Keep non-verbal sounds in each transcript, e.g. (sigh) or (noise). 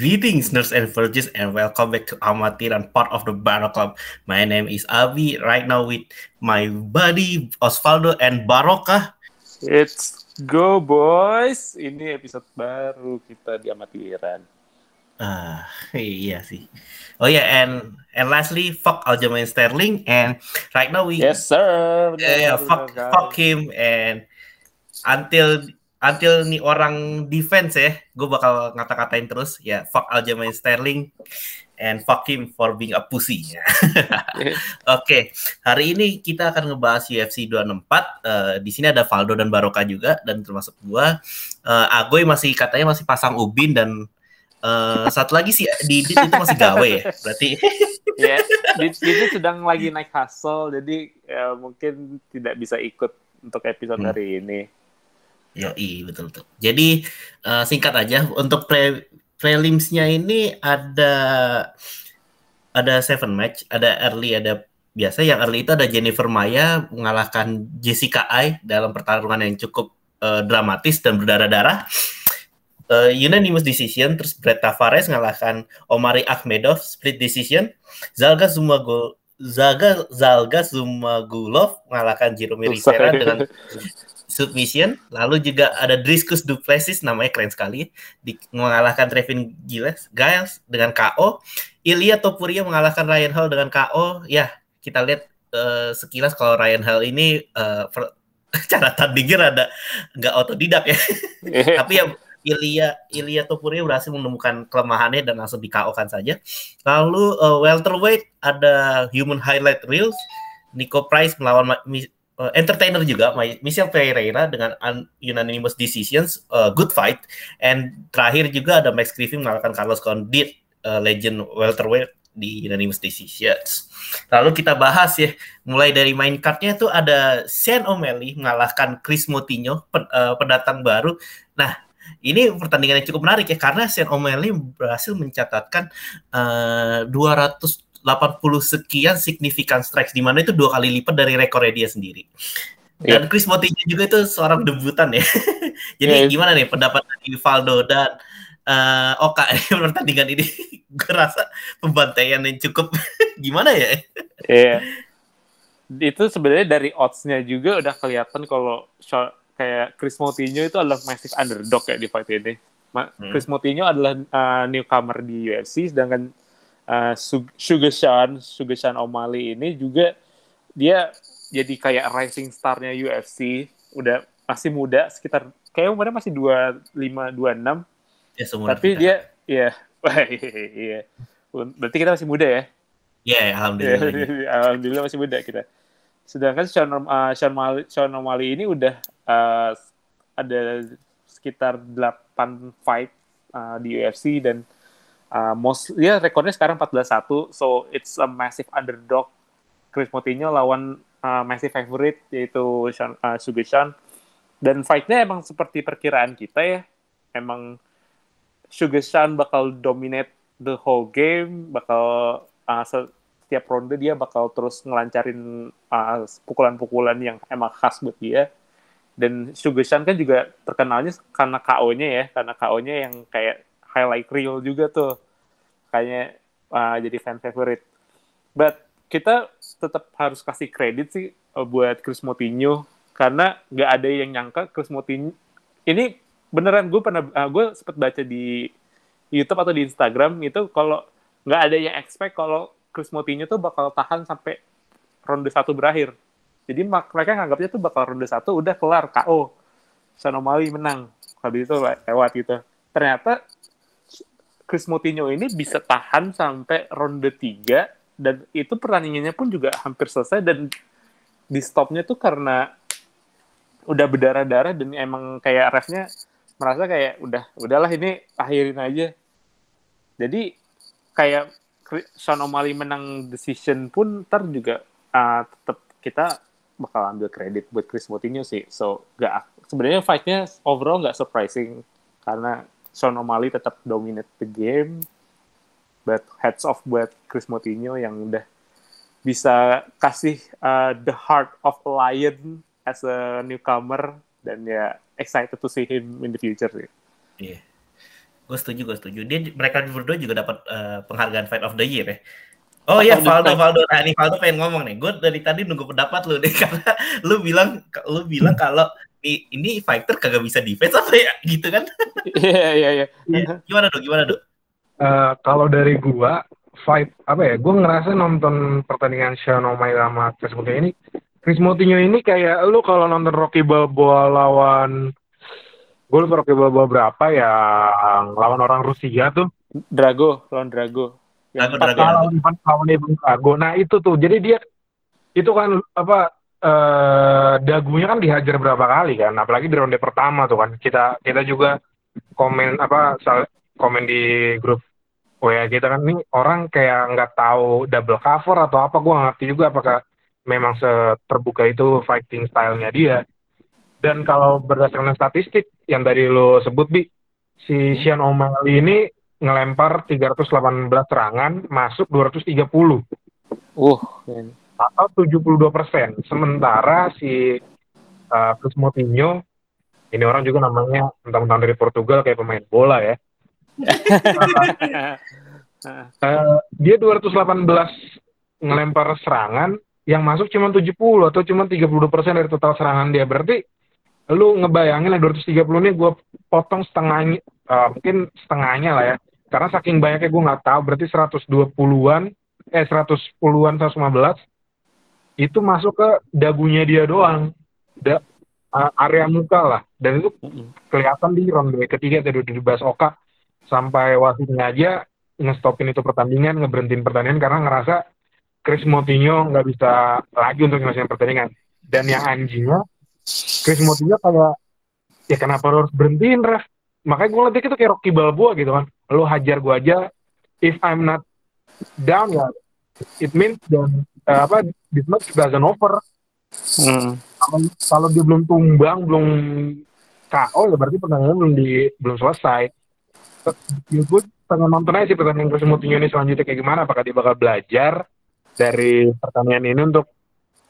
Greetings, nerds and virgins, and welcome back to Amatiran, part of the Barrow Club. My name is Abi, right now with my buddy Osvaldo and Baroka. It's go boys. Ini episode baru kita di Amatiran. Ah, iya sih. Oh yeah, and and lastly, fuck Aljamain Sterling, and right now we Yes sir. yeah, yeah, fuck fuck him, and until until nih orang defense ya, gue bakal ngata-katain terus ya fuck Aljamain Sterling and fuck him for being a pussy. (laughs) Oke, hari ini kita akan ngebahas UFC 264. Uh, di sini ada Valdo dan Baroka juga dan termasuk gua. Uh, Agoy masih katanya masih pasang ubin dan uh, satu lagi sih di, di itu masih gawe ya. Berarti (laughs) ya, di, itu sedang lagi naik hustle jadi ya, mungkin tidak bisa ikut untuk episode hmm. hari ini. Yo, betul betul. Jadi uh, singkat aja untuk pre prelimsnya ini ada ada seven match, ada early, ada biasa. Yang early itu ada Jennifer Maya mengalahkan Jessica Ai dalam pertarungan yang cukup uh, dramatis dan berdarah-darah. Uh, unanimous decision, terus Brett Tavares mengalahkan Omari Akhmedov split decision. Zalga Zumagul Zaga Zalga Zumagulov mengalahkan Jerome Rivera dengan (laughs) submission. Lalu juga ada Driscus Duplessis, namanya keren sekali, di, mengalahkan Trevin Giles, Giles dengan KO. Ilya Topuria mengalahkan Ryan Hall dengan KO. Ya, kita lihat uh, sekilas kalau Ryan Hall ini uh, per, (laughs) cara tandingnya ada nggak otodidak ya. (laughs) Tapi ya Ilya Ilya Topuria berhasil menemukan kelemahannya dan langsung di KO kan saja. Lalu uh, welterweight ada Human Highlight Reels, Nico Price melawan uh, entertainer juga Michelle Pereira dengan unanimous decisions uh, good fight and terakhir juga ada Max Griffin mengalahkan Carlos Condit uh, legend welterweight di unanimous decisions. Lalu kita bahas ya, mulai dari main cardnya itu ada Sean O'Malley mengalahkan Chris Moutinho, pen, uh, pendatang baru. Nah, ini pertandingan yang cukup menarik ya karena Sean O'Malley berhasil mencatatkan uh, 200 80 sekian signifikan strikes di mana itu dua kali lipat dari rekornya dia sendiri. Dan yeah. Chris Moutinho juga itu seorang debutan ya. (laughs) Jadi yeah. gimana nih pendapat dari Valdo dan uh, Oka (laughs) pertandingan ini? (laughs) Gue rasa pembantaian yang cukup gimana ya? Iya. Yeah. Itu sebenarnya dari odds-nya juga udah kelihatan kalau kayak Chris Moutinho itu adalah massive underdog ya di fight ini. Hmm. Chris Moutinho adalah uh, newcomer di UFC sedangkan uh, Sugar Sean, Sugar Sean O'Malley ini juga dia jadi kayak rising starnya UFC, udah masih muda sekitar kayak umurnya masih dua lima dua enam. Ya, Tapi kita. dia ya iya. (laughs) Berarti kita masih muda ya? Iya, yeah, alhamdulillah. alhamdulillah masih muda kita. Sedangkan Sean, uh, Sean, O'Malley, Sean O'Malley ini udah uh, ada sekitar 8 fight uh, di UFC dan uh, most ya rekornya sekarang 14-1 so it's a massive underdog. Chris Moutinho lawan uh, massive favorite yaitu Sean, uh, Sugeshan dan fightnya emang seperti perkiraan kita ya. Emang Sugeshan bakal dominate the whole game bakal uh, setiap ronde dia bakal terus ngelancarin uh, pukulan-pukulan yang emang khas buat dia. Dan Sugeshan kan juga terkenalnya karena KO-nya ya karena KO-nya yang kayak highlight reel juga tuh. Kayaknya uh, jadi fan favorite. But kita tetap harus kasih kredit sih uh, buat Chris Moutinho. Karena nggak ada yang nyangka Chris Moutinho ini beneran gue pernah uh, gue sempat baca di YouTube atau di Instagram itu kalau nggak ada yang expect kalau Chris Moutinho tuh bakal tahan sampai ronde satu berakhir. Jadi mereka nganggapnya tuh bakal ronde satu udah kelar KO Sanomali menang. Habis itu lewat gitu. Ternyata Chris Moutinho ini bisa tahan sampai ronde 3 dan itu pertandingannya pun juga hampir selesai dan di stopnya tuh karena udah berdarah-darah dan emang kayak refnya merasa kayak udah udahlah ini akhirin aja. Jadi kayak Sean O'Malley menang decision pun ntar juga uh, tetap kita bakal ambil kredit buat Chris Moutinho sih. So gak sebenarnya fightnya overall nggak surprising karena Sean O'Malley tetap dominate the game. But heads off buat Chris Moutinho yang udah bisa kasih uh, the heart of a lion as a newcomer dan ya excited to see him in the future sih. Iya. gue setuju, gue setuju. Dia mereka berdua juga dapat uh, penghargaan Fight of the Year ya. Oh iya, Valdo, Valdo. Nah, ini Valdo pengen ngomong nih. Gue dari tadi nunggu pendapat lu deh (laughs) karena lu bilang lu bilang (laughs) kalau ini fighter kagak bisa defense apa ya (laughs) gitu kan? Iya iya iya. Gimana dong? Gimana dong? Uh, kalau dari gua fight apa ya? Gua ngerasa nonton pertandingan Sean O'Malley sama Chris Moutinho ini Chris Moutinho ini kayak lu kalau nonton Rocky Balboa lawan gue lupa Rocky Balboa berapa ya lawan orang Rusia tuh Drago lawan Drago yang Drago, Drago. lawan lawan Drago nah itu tuh jadi dia itu kan apa eh, dagunya kan dihajar berapa kali kan apalagi di ronde pertama tuh kan kita kita juga komen apa komen di grup oh ya kita kan ini orang kayak nggak tahu double cover atau apa gue ngerti juga apakah memang seterbuka itu fighting stylenya dia dan kalau berdasarkan statistik yang tadi lo sebut, Bi, si. Sean O'Malley ini ngelempar 318 serangan, masuk 230. Uh, atau 72 persen. Sementara si uh, Chris Moutinho, ini orang juga namanya tentang-tentang dari Portugal kayak pemain bola ya. uh, (laughs) dia 218 ngelempar serangan, yang masuk cuma 70 atau cuma 32 persen dari total serangan dia. Berarti lu ngebayangin lah 230 ini gue potong setengahnya uh, mungkin setengahnya lah ya karena saking banyaknya gue nggak tahu berarti 120-an eh 110-an 115 itu masuk ke dagunya dia doang. Da, uh, area muka lah. Dan itu kelihatan di ronde ketiga tadi di Bas Oka. Sampai wasitnya aja ngestopin itu pertandingan ngeberhentiin pertandingan karena ngerasa Chris Moutinho nggak bisa lagi untuk ngasihin pertandingan. Dan yang anjingnya Chris Moutinho kayak ya kenapa lo harus berhentiin ref? Makanya gue ngeliat itu kayak Rocky Balboa gitu kan. Lo hajar gue aja. If I'm not down ya it means dan uh, apa match doesn't over hmm. kalau dia belum tumbang belum KO ya berarti pertandingan belum di belum selesai. Ya gue pengen nonton aja sih pertandingan Chris Moutinho ini selanjutnya kayak gimana apakah dia bakal belajar dari pertandingan ini untuk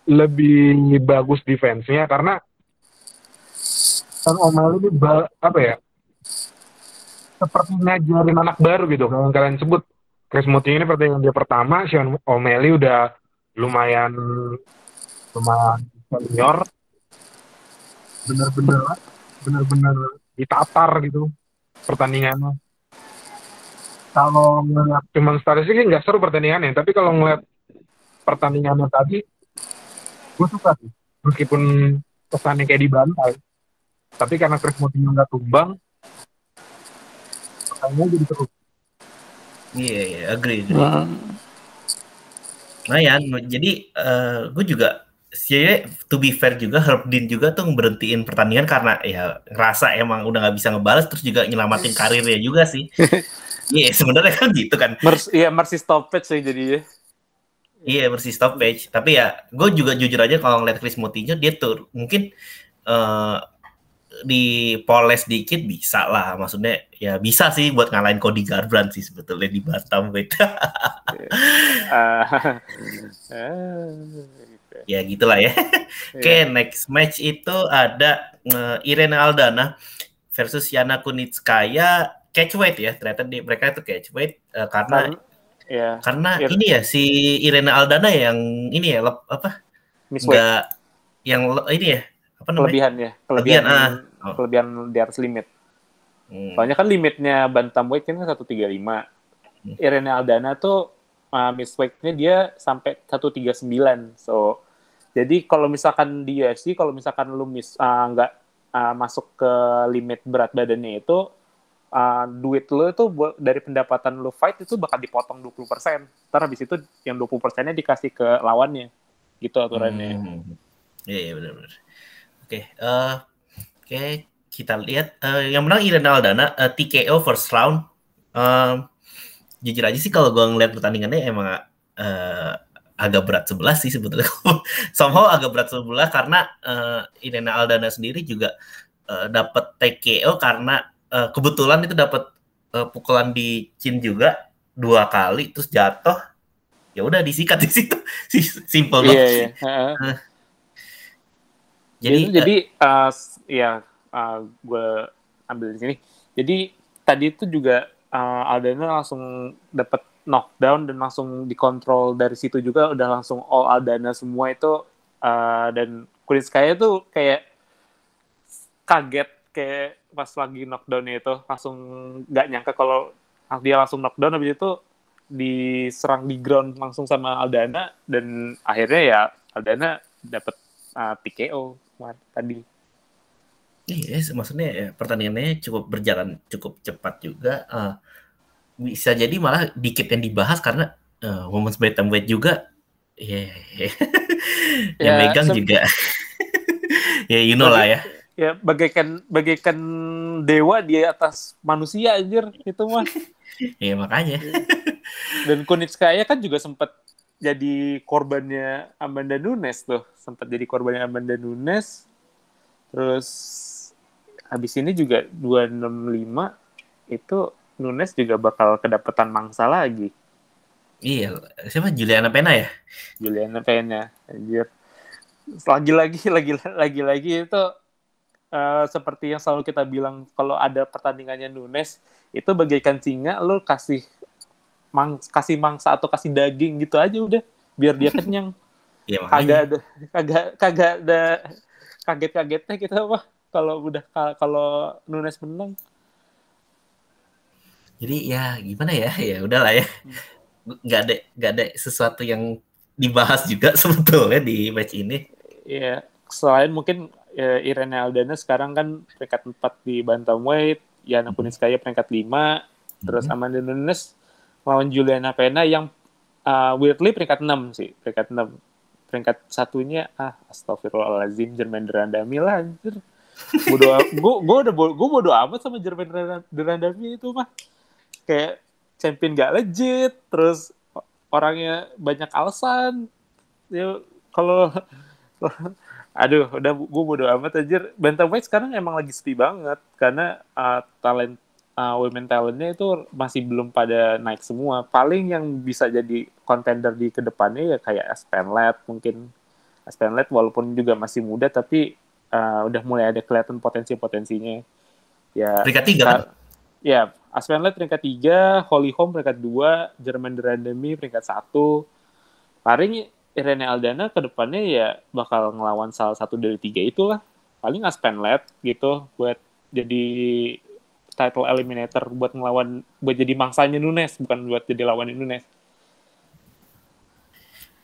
lebih bagus defense-nya? Karena kan Omel ini apa ya seperti ngajarin anak baru gitu kalau kalian sebut. Chris Muting ini pertandingan dia pertama Sean O'Malley udah lumayan lumayan senior. Bener-bener bener-bener ditatar gitu pertandingannya. Kalau ngeliat cuma statistik nggak seru pertandingannya tapi kalau ngeliat pertandingannya tadi gue suka sih. Meskipun kesannya kayak dibantai tapi karena Chris Moutinho nggak tumbang pertanyaannya jadi terus iya yeah, iya yeah, agree, agree. Ya jadi uh, gue juga sih to be fair juga Herb Dean juga tuh berhentiin pertandingan karena ya ngerasa emang udah nggak bisa ngebales terus juga nyelamatin karirnya juga sih. (laughs) Iya yeah, sebenarnya kan gitu kan. Iya yeah, Mercy stoppage sih jadi Iya bersih stoppage. Tapi ya gue juga jujur aja kalau ngeliat Chris Moutinho dia tuh mungkin uh, di poles dikit bisa lah. Maksudnya ya bisa sih buat ngalahin Cody Garbrandt sih sebetulnya di bantamweight. (laughs) uh, ya gitulah ya. (laughs) Oke okay, iya. next match itu ada uh, Irene Aldana versus Yana Kunitskaya catchweight ya. Ternyata di, mereka itu catchweight uh, karena Ya. Karena Ir ini ya si Irena Aldana yang ini ya apa? Enggak yang ini ya apa namanya? Ya, kelebihan, kelebihan ah. Oh. Kelebihan di atas limit. Hmm. Soalnya kan limitnya bantamweight kan 135. Hmm. Irene Aldana tuh uh, miss weight-nya dia sampai 139. So jadi kalau misalkan di UFC kalau misalkan lu miss uh, nggak uh, masuk ke limit berat badannya itu uh, duit lo itu dari pendapatan lo fight itu bakal dipotong 20%. Ntar habis itu yang 20%-nya dikasih ke lawannya. Gitu aturannya. Hmm. Iya, iya benar-benar. Oke, okay, uh, oke okay, kita lihat uh, yang menang Irene Aldana uh, TKO first round. Uh, jujur aja sih kalau gue ngeliat pertandingannya emang uh, agak berat sebelah sih sebetulnya. (laughs) Somehow agak berat sebelah karena uh, Irene Aldana sendiri juga uh, dapat TKO karena uh, kebetulan itu dapat uh, pukulan di chin juga dua kali terus jatuh ya udah disikat di situ (laughs) simple banget yeah. Uh, jadi jadi uh, ya uh, gue ambil di sini. Jadi tadi itu juga uh, Aldana langsung dapat knockdown dan langsung dikontrol dari situ juga. Udah langsung all Aldana semua itu uh, dan Kunitskaya tuh kayak kaget kayak pas lagi knockdown itu langsung nggak nyangka kalau dia langsung knockdown habis itu diserang di ground langsung sama Aldana dan akhirnya ya Aldana dapat uh, TKO tadi. Iya, yes, maksudnya ya, pertandingannya cukup berjalan cukup cepat juga. Uh, bisa jadi malah dikit yang dibahas karena uh, Women's Bantamweight juga yeah. (laughs) yang ya, megang juga (laughs) ya you know lah ya ya bagaikan bagaikan dewa di atas manusia anjir itu mah (laughs) ya makanya dan Kunitskaya kan juga sempat jadi korbannya Amanda Nunes tuh sempat jadi korbannya Amanda Nunes terus habis ini juga 265 itu Nunes juga bakal kedapatan mangsa lagi. Iya, siapa Juliana Pena ya? Juliana Pena, anjir. Lagi-lagi, (laughs) lagi-lagi itu uh, seperti yang selalu kita bilang kalau ada pertandingannya Nunes itu bagaikan singa, lo kasih mang kasih mangsa atau kasih daging gitu aja udah biar dia kenyang. (laughs) Iya, kagak ada kagak kagak ada kaget-kagetnya kita apa kalau udah kalau Nunes menang. Jadi ya gimana ya? Ya udahlah ya. Nggak ada nggak ada sesuatu yang dibahas juga (laughs) sebetulnya di match ini. Ya selain mungkin ya, Irene Aldana sekarang kan peringkat 4 di bantamweight Yana Kuniskaya peringkat 5 hmm. terus Amanda Nunes lawan Juliana Pena yang uh, weirdly peringkat 6 sih peringkat 6 peringkat satunya ah astagfirullahalazim Jermaine Durandami lah anjir. Bodo gue (laughs) gue udah gue bodo amat sama Jermaine Durandami itu mah. Kayak champion gak legit terus orangnya banyak alasan. Ya kalau (laughs) aduh udah gue bodo amat aja bantamweight sekarang emang lagi sepi banget karena uh, talent uh, women talentnya itu masih belum pada naik semua paling yang bisa jadi contender di ke depannya ya kayak Aspenlet mungkin Aspenlet walaupun juga masih muda tapi uh, udah mulai ada kelihatan potensi-potensinya ya peringkat tiga kan? ya Aspenlet peringkat 3, Holy Home peringkat 2, Jerman Durandemi peringkat 1. Paling Irene Aldana ke depannya ya bakal ngelawan salah satu dari tiga itulah. Paling Aspenlet gitu buat jadi title eliminator buat ngelawan buat jadi mangsanya Nunes bukan buat jadi lawan Nunes.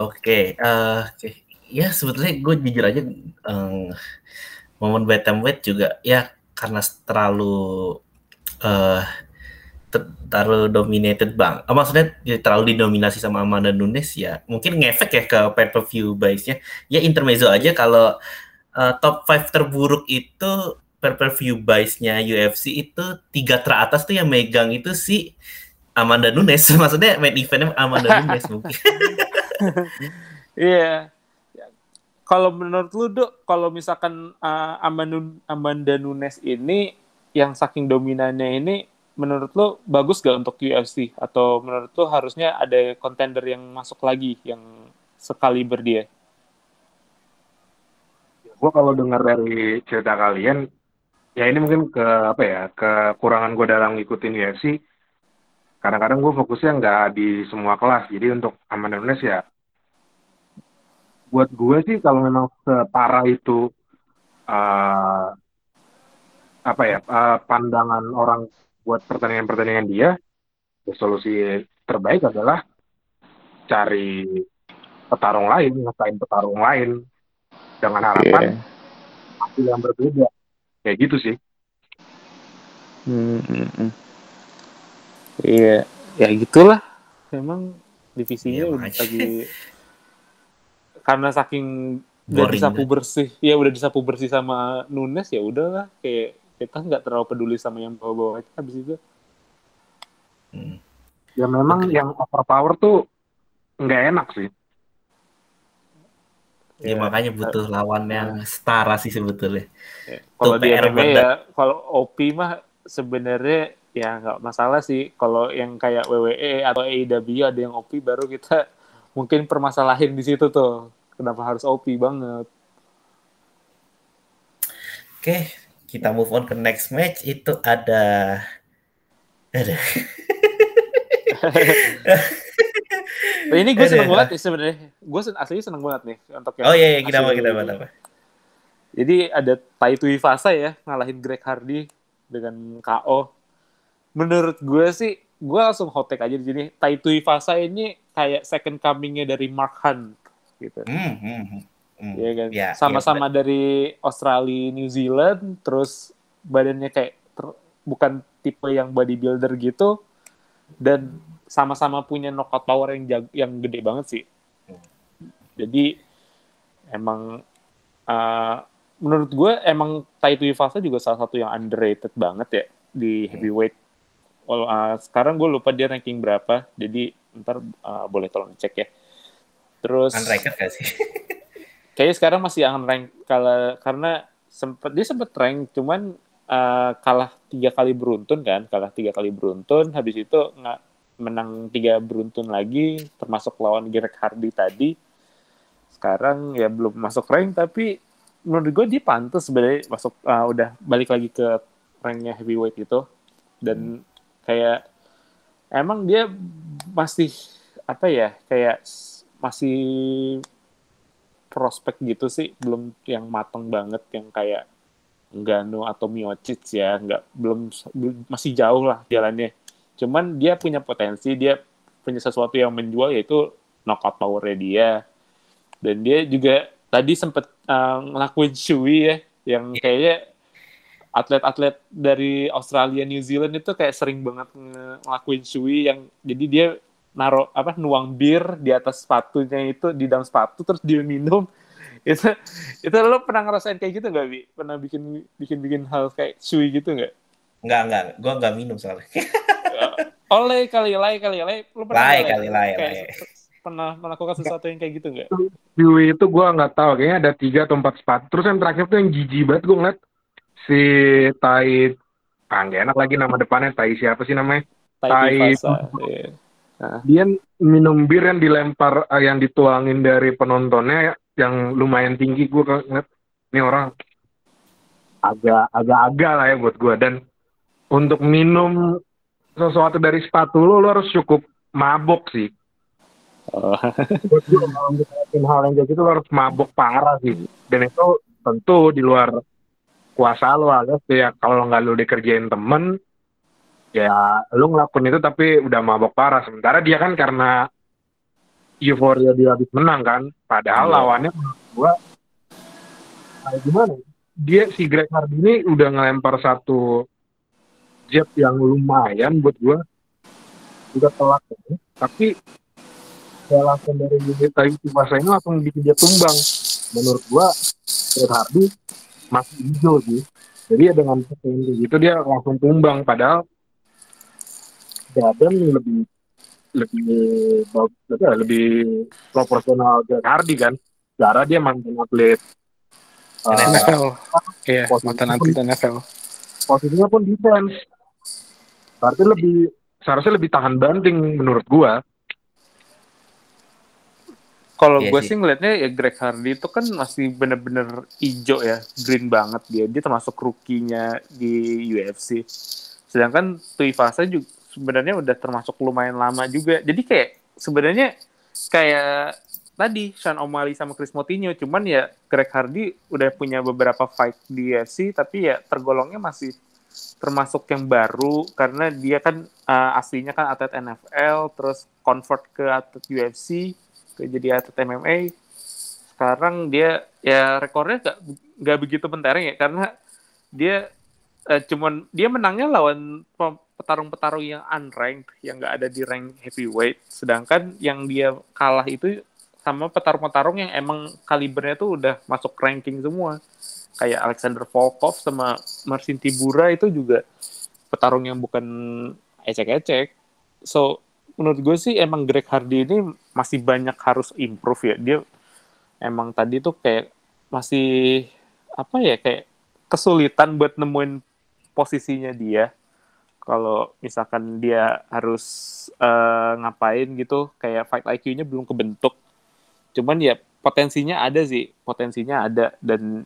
Oke, uh, eh, okay. ya sebetulnya gue jujur aja um, momen Weight juga ya karena terlalu uh, terlalu dominated bang. Oh, maksudnya ya, terlalu didominasi sama Amanda Nunes ya mungkin ngefek ya ke pay per view base-nya. Ya intermezzo aja kalau uh, top 5 terburuk itu pay per view base-nya UFC itu tiga teratas tuh yang megang itu si Amanda Nunes. (laughs) Maksudnya main eventnya Amanda Nunes mungkin. (laughs) Iya. yeah. Kalau menurut lu, Dok, kalau misalkan uh, Amanda, Amanda Nunes ini yang saking dominannya ini menurut lo bagus gak untuk UFC atau menurut lo harusnya ada kontender yang masuk lagi yang sekali berdia? Gue kalau dengar dari cerita kalian, ya ini mungkin ke apa ya kekurangan gue dalam ngikutin UFC. Kadang-kadang gue fokusnya nggak di semua kelas, jadi untuk aman Indonesia, buat gue sih kalau memang separah itu uh, apa ya uh, pandangan orang buat pertandingan-pertandingan dia solusi terbaik adalah cari petarung lain ngatain petarung lain dengan harapan yeah. hasil yang berbeda kayak gitu sih. Hmm, hmm, hmm. iya ya gitulah. Memang divisinya yeah, udah lagi karena saking udah disapu bersih ya udah disapu bersih sama Nunes ya udahlah. Kayak kita nggak terlalu peduli sama yang bawa-bawa itu habis itu. Hmm. ya memang okay. yang overpower tuh nggak enak sih Ya, ya makanya butuh lawan yang setara sih sebetulnya. Ya. Kalau di MMA ya, kalau OP mah sebenarnya ya nggak masalah sih. Kalau yang kayak WWE atau AEW ada yang OP baru kita mungkin permasalahin di situ tuh. Kenapa harus OP banget? Oke, kita move on ke next match itu ada Aduh. (laughs) (laughs) Nah, ini gue seneng Aduh. banget nih sebenarnya. Gue sen aslinya seneng banget nih untuk yang Oh iya, iya hasil kenapa ini. kenapa? Jadi ada Tai Tuivasa ya ngalahin Greg Hardy dengan KO. Menurut gue sih, gue langsung hot take aja di sini. Tai Tuivasa ini kayak second coming-nya dari Mark Hunt gitu. Hmm, hmm. Hmm. Iya kan? Ya, Sama-sama dari Australia, New Zealand, terus badannya kayak ter- bukan tipe yang bodybuilder gitu, dan sama-sama punya knockout power yang jag- yang gede banget sih. Jadi emang uh, menurut gue emang Tai Tuivasa juga salah satu yang underrated banget ya di heavyweight. Well, uh, sekarang gue lupa dia ranking berapa, jadi ntar uh, boleh tolong cek ya. Terus Unranked gak sih? (laughs) kayaknya sekarang masih rank kalau karena sempet dia sempet rank cuman uh, kalah tiga kali beruntun kan kalah tiga kali beruntun habis itu nggak menang tiga beruntun lagi termasuk lawan Greg Hardy tadi. Sekarang ya belum masuk rank tapi menurut gue dia pantas sebenarnya masuk uh, udah balik lagi ke ranknya heavyweight itu dan kayak emang dia masih apa ya kayak masih prospek gitu sih. Belum yang mateng banget yang kayak Ngannou atau Miocic ya. Nggak belum masih jauh lah jalannya cuman dia punya potensi dia punya sesuatu yang menjual yaitu knockout powernya dia. Dan dia juga tadi sempet uh, ngelakuin Shui ya yang kayaknya atlet-atlet dari Australia New Zealand itu kayak sering banget nge- ngelakuin Shui yang jadi dia naruh apa nuang bir di atas sepatunya itu di dalam sepatu terus dia minum. (laughs) Itu itu lo pernah ngerasain kayak gitu nggak bi? Pernah bikin bikin bikin hal kayak Shui gitu nggak? Enggak, enggak. Gua enggak minum soalnya. (laughs) oleh kali lay kali lay lo pernah Lay nggak, kali, lay, kayak lay. pernah melakukan sesuatu yang kayak gitu nggak? Dewey itu gue nggak tahu kayaknya ada tiga atau empat sepatu. Terus yang terakhir tuh yang jijik banget gue ngeliat si Tai ah nggak enak lagi nama depannya Tai siapa sih namanya? Tai Tai- iya. dia minum bir yang dilempar eh, yang dituangin dari penontonnya yang lumayan tinggi gue ngeliat ini orang agak agak agak lah ya buat gue dan untuk minum sesuatu dari sepatu lo lo harus cukup mabok sih Oh. (laughs) buat gue kalau untuk ngelakuin hal yang kayak gitu lo harus mabok parah sih dan itu tentu di luar kuasa lo alias ya kalau nggak lo dikerjain temen ya lo ngelakuin itu tapi udah mabok parah sementara dia kan karena euforia dia habis menang kan padahal Iya. lawannya gua gimana ya? dia si Greg Hardy ini udah ngelempar satu jab yang lumayan buat gua. Udah telak ya. tapi kayak langsung dari tadi Tsubasa ini langsung bikin dia tumbang. Menurut gua Greg Hardy masih hijau sih. Jadi ya dengan potensi gitu dia langsung tumbang. Padahal Dadan lebih lebih bagus lebih, lebih proporsional Greg Hardy kan. Cara dia mantan atlet uh, NFL. NFL iya mantan atlet NFL posisinya pun defense berarti lebih seharusnya lebih tahan banting menurut gua Kalau Iya gue sih. sih ngeliatnya ya Greg Hardy itu kan masih bener-bener hijau ya, green banget dia. Dia termasuk rookie-nya di UFC. Sedangkan Tuivasa juga sebenarnya udah termasuk lumayan lama juga. Jadi kayak sebenarnya kayak tadi Sean O'Malley sama Chris Moutinho, cuman ya Greg Hardy udah punya beberapa fight di UFC, tapi ya tergolongnya masih termasuk yang baru karena dia kan uh, aslinya kan atlet NFL, terus convert ke atlet UFC, ke jadi atlet MMA. Sekarang dia ya rekornya gak, gak begitu mentereng ya karena dia eh, cuman dia menangnya lawan petarung-petarung yang unranked yang gak ada di rank heavyweight sedangkan yang dia kalah itu sama petarung-petarung yang emang kalibernya tuh udah masuk ranking semua kayak Alexander Volkov sama Marcin Tibura itu juga petarung yang bukan ecek-ecek. So menurut gue sih emang Greg Hardy ini masih banyak harus improve ya. Dia emang tadi tuh kayak masih apa ya kayak kesulitan buat nemuin posisinya dia. Kalau misalkan dia harus eh, ngapain gitu kayak fight IQ-nya belum kebentuk. Cuman ya potensinya ada sih potensinya ada. Dan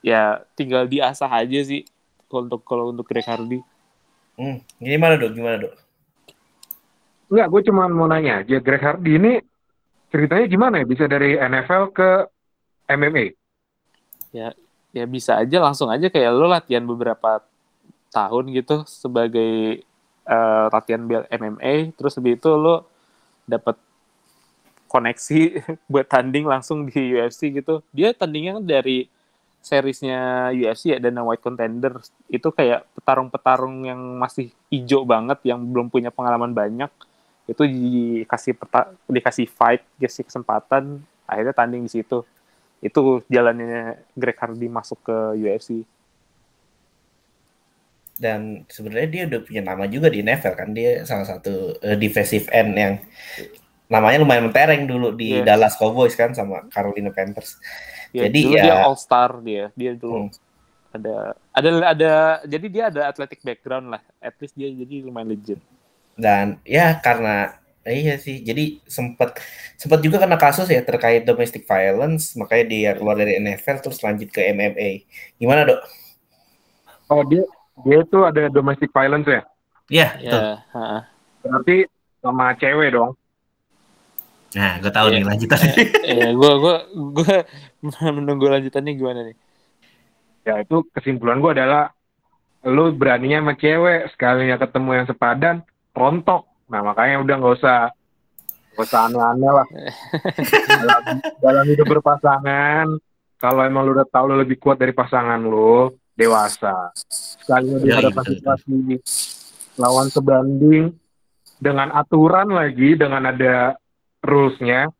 ya tinggal diasah aja sih kalau untuk kalau untuk Greg Hardy Hmm, gimana dok? Gimana dok? Enggak, gue cuma mau nanya aja, Greg Hardy ini ceritanya gimana ya bisa dari NFL ke MMA? Ya, ya bisa aja langsung aja kayak lo latihan beberapa tahun gitu sebagai uh, latihan MMA, terus lebih itu lo dapat koneksi (laughs) buat tanding langsung di UFC gitu. Dia tandingnya kan dari seriesnya UFC ya dan White Contender itu kayak petarung-petarung yang masih hijau banget yang belum punya pengalaman banyak itu dikasih peta, dikasih fight dikasih kesempatan akhirnya tanding di situ. Itu jalannya Greg Hardy masuk ke UFC dan sebenarnya dia udah punya nama juga di NFL kan dia salah satu uh, defensive end yang namanya lumayan mentereng dulu di yeah. Dallas Cowboys kan sama Carolina Panthers Ya, jadi dulu ya dia all star dia. Dia dulu hmm. ada ada ada jadi dia ada athletic background lah. At least dia jadi lumayan legend. Dan ya karena iya sih. Jadi sempat sempat juga kena kasus ya terkait domestic violence, makanya dia keluar dari NFL terus lanjut ke MMA. Gimana, Dok? Oh, dia dia tuh ada domestic violence ya? Iya, yeah, yeah, Berarti sama cewek dong. Nah, gue tahu yeah. nih lanjutannya. (laughs) Iya, gue gue gue menunggu lanjutannya gimana nih? Ya itu kesimpulan gue adalah lu beraninya sama cewek sekalinya ketemu yang sepadan rontok. Nah makanya udah nggak usah nggak usah aneh-aneh lah. (laughs) dalam, dalam hidup berpasangan, kalau emang lu udah tahu lu lebih kuat dari pasangan lu, dewasa. Sekalinya di ya, hadapan situasi lawan sebanding dengan aturan lagi, dengan ada rulesnya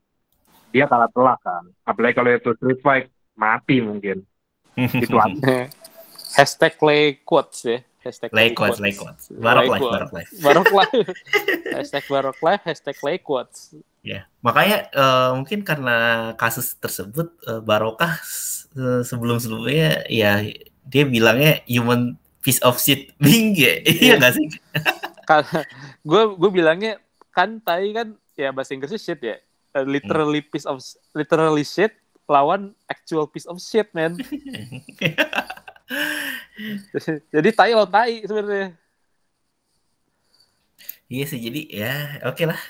dia kalah telak kan. Apalagi kalau itu street fight mati mungkin. (laughs) Itu aja. (laughs) Hashtag lay quotes ya. Hashtag lay quotes lay quotes. Barok life barok life. Barok (laughs) life. Hashtag barok life hashtag lay quotes. Ya makanya uh, mungkin karena kasus tersebut uh, barokah uh, sebelum sebelumnya ya dia bilangnya human piece of shit. Being ya iya. nggak sih? Gue gue bilangnya kan tai kan ya bahasa Inggrisnya shit ya. Uh, literally piece of literally shit lawan actual piece of shit, man. (laughs) (laughs) jadi tai lawan tai sebenarnya. Iya sih, jadi ya oke okay lah.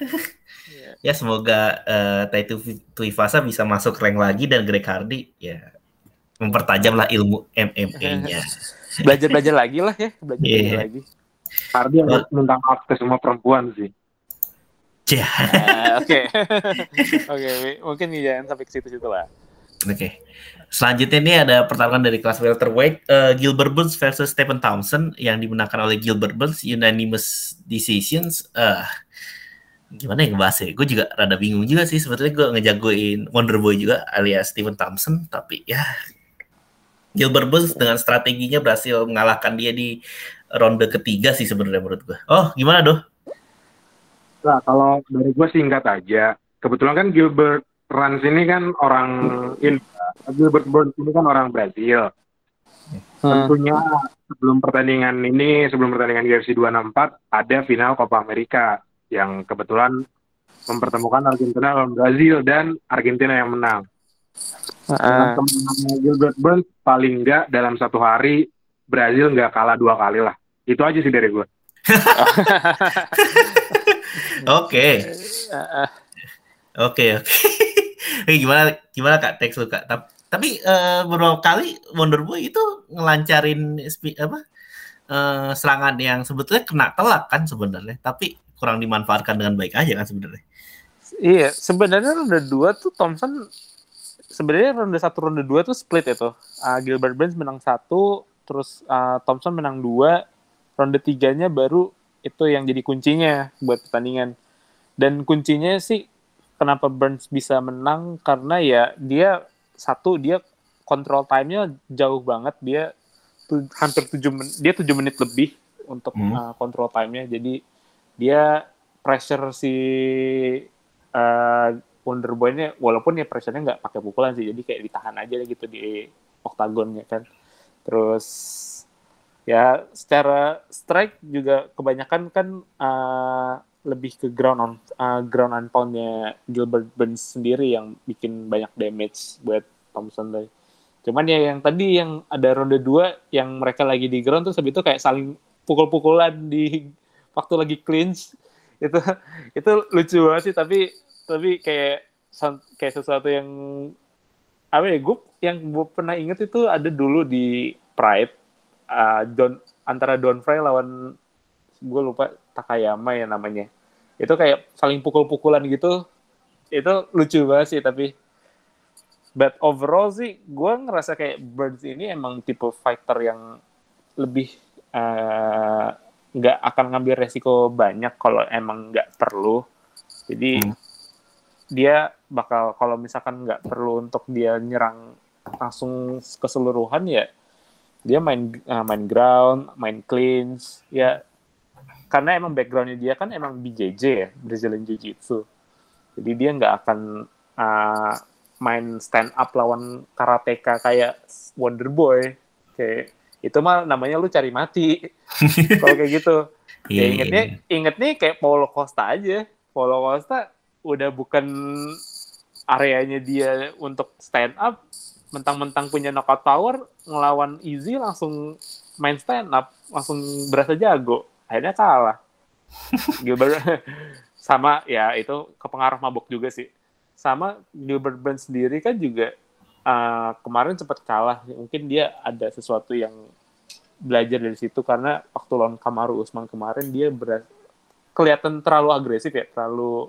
yeah. (laughs) ya semoga uh, Tai Tuivasa bisa masuk rank lagi dan Greg Hardy ya mempertajamlah ilmu MMA-nya. Belajar-belajar lagi lah ya, belajar yeah. lagi. Hardy yang maaf ke semua perempuan sih. Ah, oke. (laughs) Oke, mungkin jangan sampai ke situ-situ lah. Oke. Okay. Selanjutnya ini ada pertarungan dari kelas welterweight uh, Gilbert Burns versus Stephen Thompson yang dimenangkan oleh Gilbert Burns unanimous decisions. Uh, gimana yang ngebahas ya? Gue juga rada bingung juga sih sebetulnya gue ngejagoin Wonder Boy juga alias Stephen Thompson tapi ya Gilbert Burns dengan strateginya berhasil mengalahkan dia di ronde ketiga sih sebenarnya menurut gue. Oh, gimana doh? Nah, kalau dari gue singkat aja. Kebetulan kan Gilbert Rans ini kan orang India. Gilbert Burns ini kan orang Brazil. Hmm. Tentunya sebelum pertandingan ini, sebelum pertandingan UFC 264, ada final Copa America yang kebetulan mempertemukan Argentina lawan Brazil dan Argentina yang menang. Uh. Kemenangan Gilbert Burns paling enggak dalam satu hari Brazil nggak kalah dua kali lah. Itu aja sih dari gue. (laughs) (laughs) Oke. Oke (laughs) oke. Gimana gimana kak teks lu kak? Tapi uh, beberapa kali Wonder Boy itu ngelancarin apa uh, serangan yang sebetulnya kena telak kan sebenarnya, tapi kurang dimanfaatkan dengan baik aja kan sebenarnya. Iya, sebenarnya ronde dua tuh Thompson sebenarnya ronde satu ronde dua tuh split itu. Uh, Gilbert Burns menang satu, terus uh, Thompson menang dua, ronde tiganya baru itu yang jadi kuncinya buat pertandingan. Dan kuncinya sih kenapa Burns bisa menang? Karena ya dia satu dia kontrol time-nya jauh banget. Dia tu, hampir tujuh menit dia tujuh menit lebih untuk hmm. uh, kontrol time-nya. Jadi dia pressure si uh, Wonder Boy-nya walaupun ya pressure-nya nggak pakai pukulan sih. Jadi kayak ditahan aja gitu di oktagonnya kan. Terus ya secara strike juga kebanyakan kan uh, lebih ke ground on uh, ground and poundnya Gilbert Burns sendiri yang bikin banyak damage buat Thompson Day. Cuman ya yang tadi yang ada ronde 2 yang mereka lagi di ground terus habis itu kayak saling pukul-pukulan di waktu lagi clinch (laughs) itu itu lucu banget sih tapi tapi kayak kayak sesuatu yang apa ya gue yang gue pernah inget itu ada dulu di Pride uh, Don antara Don Frey lawan gue lupa Takayama ya namanya. Itu kayak saling pukul-pukulan gitu. Itu lucu banget sih tapi but overall sih gue ngerasa kayak Burns ini emang tipe fighter yang lebih eh, nggak uh, akan ngambil resiko banyak kalau emang nggak perlu. Jadi hmm. dia bakal kalau misalkan nggak perlu untuk dia nyerang langsung keseluruhan ya dia main uh, main ground main cleans ya. Karena emang backgroundnya dia kan emang BJJ ya Brazilian Jiu Jitsu jadi dia nggak akan uh, main stand up lawan karateka kayak Wonder Boy. Kayak itu mah namanya lu cari mati. (laughs) Kalau kayak gitu. Ya ingetnya yeah. ingetnya kayak Paulo Costa aja. Paulo Costa udah bukan areanya dia untuk stand up mentang-mentang punya knockout power ngelawan Easy langsung main stand up langsung berasa jago. Akhirnya kalah. (laughs) Gilbert sama ya itu kepengaruh mabuk juga sih. Sama Gilbert Burns sendiri kan juga uh, kemarin sempat kalah. Mungkin dia ada sesuatu yang belajar dari situ karena waktu lawan Kamaru Usman kemarin dia beras kelihatan terlalu agresif ya terlalu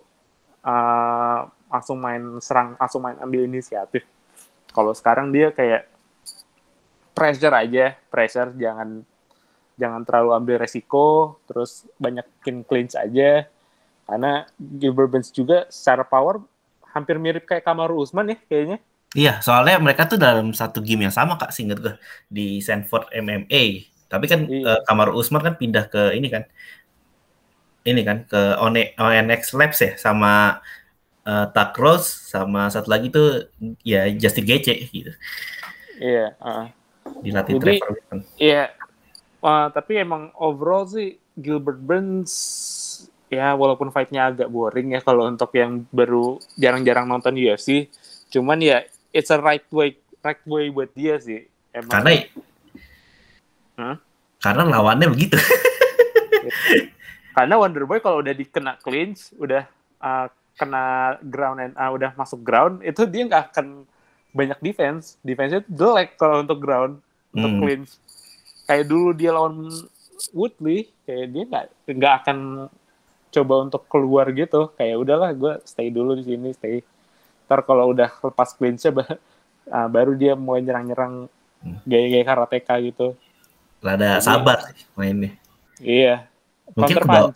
uh, langsung main serang langsung main ambil inisiatif kalau sekarang dia kayak pressure aja pressure jangan jangan terlalu ambil resiko terus banyakin clinch aja karena Gilbert Burns juga secara power hampir mirip kayak Kamaru Usman ya kayaknya. Iya, soalnya mereka tuh dalam satu game yang sama kak, singkat gue di Sanford MMA. Tapi kan iya. uh, Kamaru Usman kan pindah ke ini kan, ini kan ke ONX Labs ya, sama uh, Tak Rose, sama satu lagi tuh ya Justin Gaethje gitu. Iya. Uh. Dilatih Jadi, Trevor Iya. Uh, tapi emang overall sih Gilbert Burns ya walaupun fightnya agak boring ya kalau untuk yang baru jarang-jarang nonton UFC cuman ya it's a right way right way buat dia sih emang karena huh? karena lawannya begitu (laughs) karena Wonder Boy kalau udah dikena clinch udah uh, kena ground and uh, udah masuk ground itu dia nggak akan banyak defense. Defense itu jelek kalau untuk ground untuk hmm. clinch kayak dulu dia lawan Woodley kayak dia nggak nggak akan coba untuk keluar gitu. Kayak udahlah gue stay dulu di sini stay. Ntar kalau udah lepas clinch (laughs) uh, baru dia mau nyerang-nyerang hmm. gaya-gaya karateka gitu. Rada sabar sih mainnya. Iya mungkin kebawa,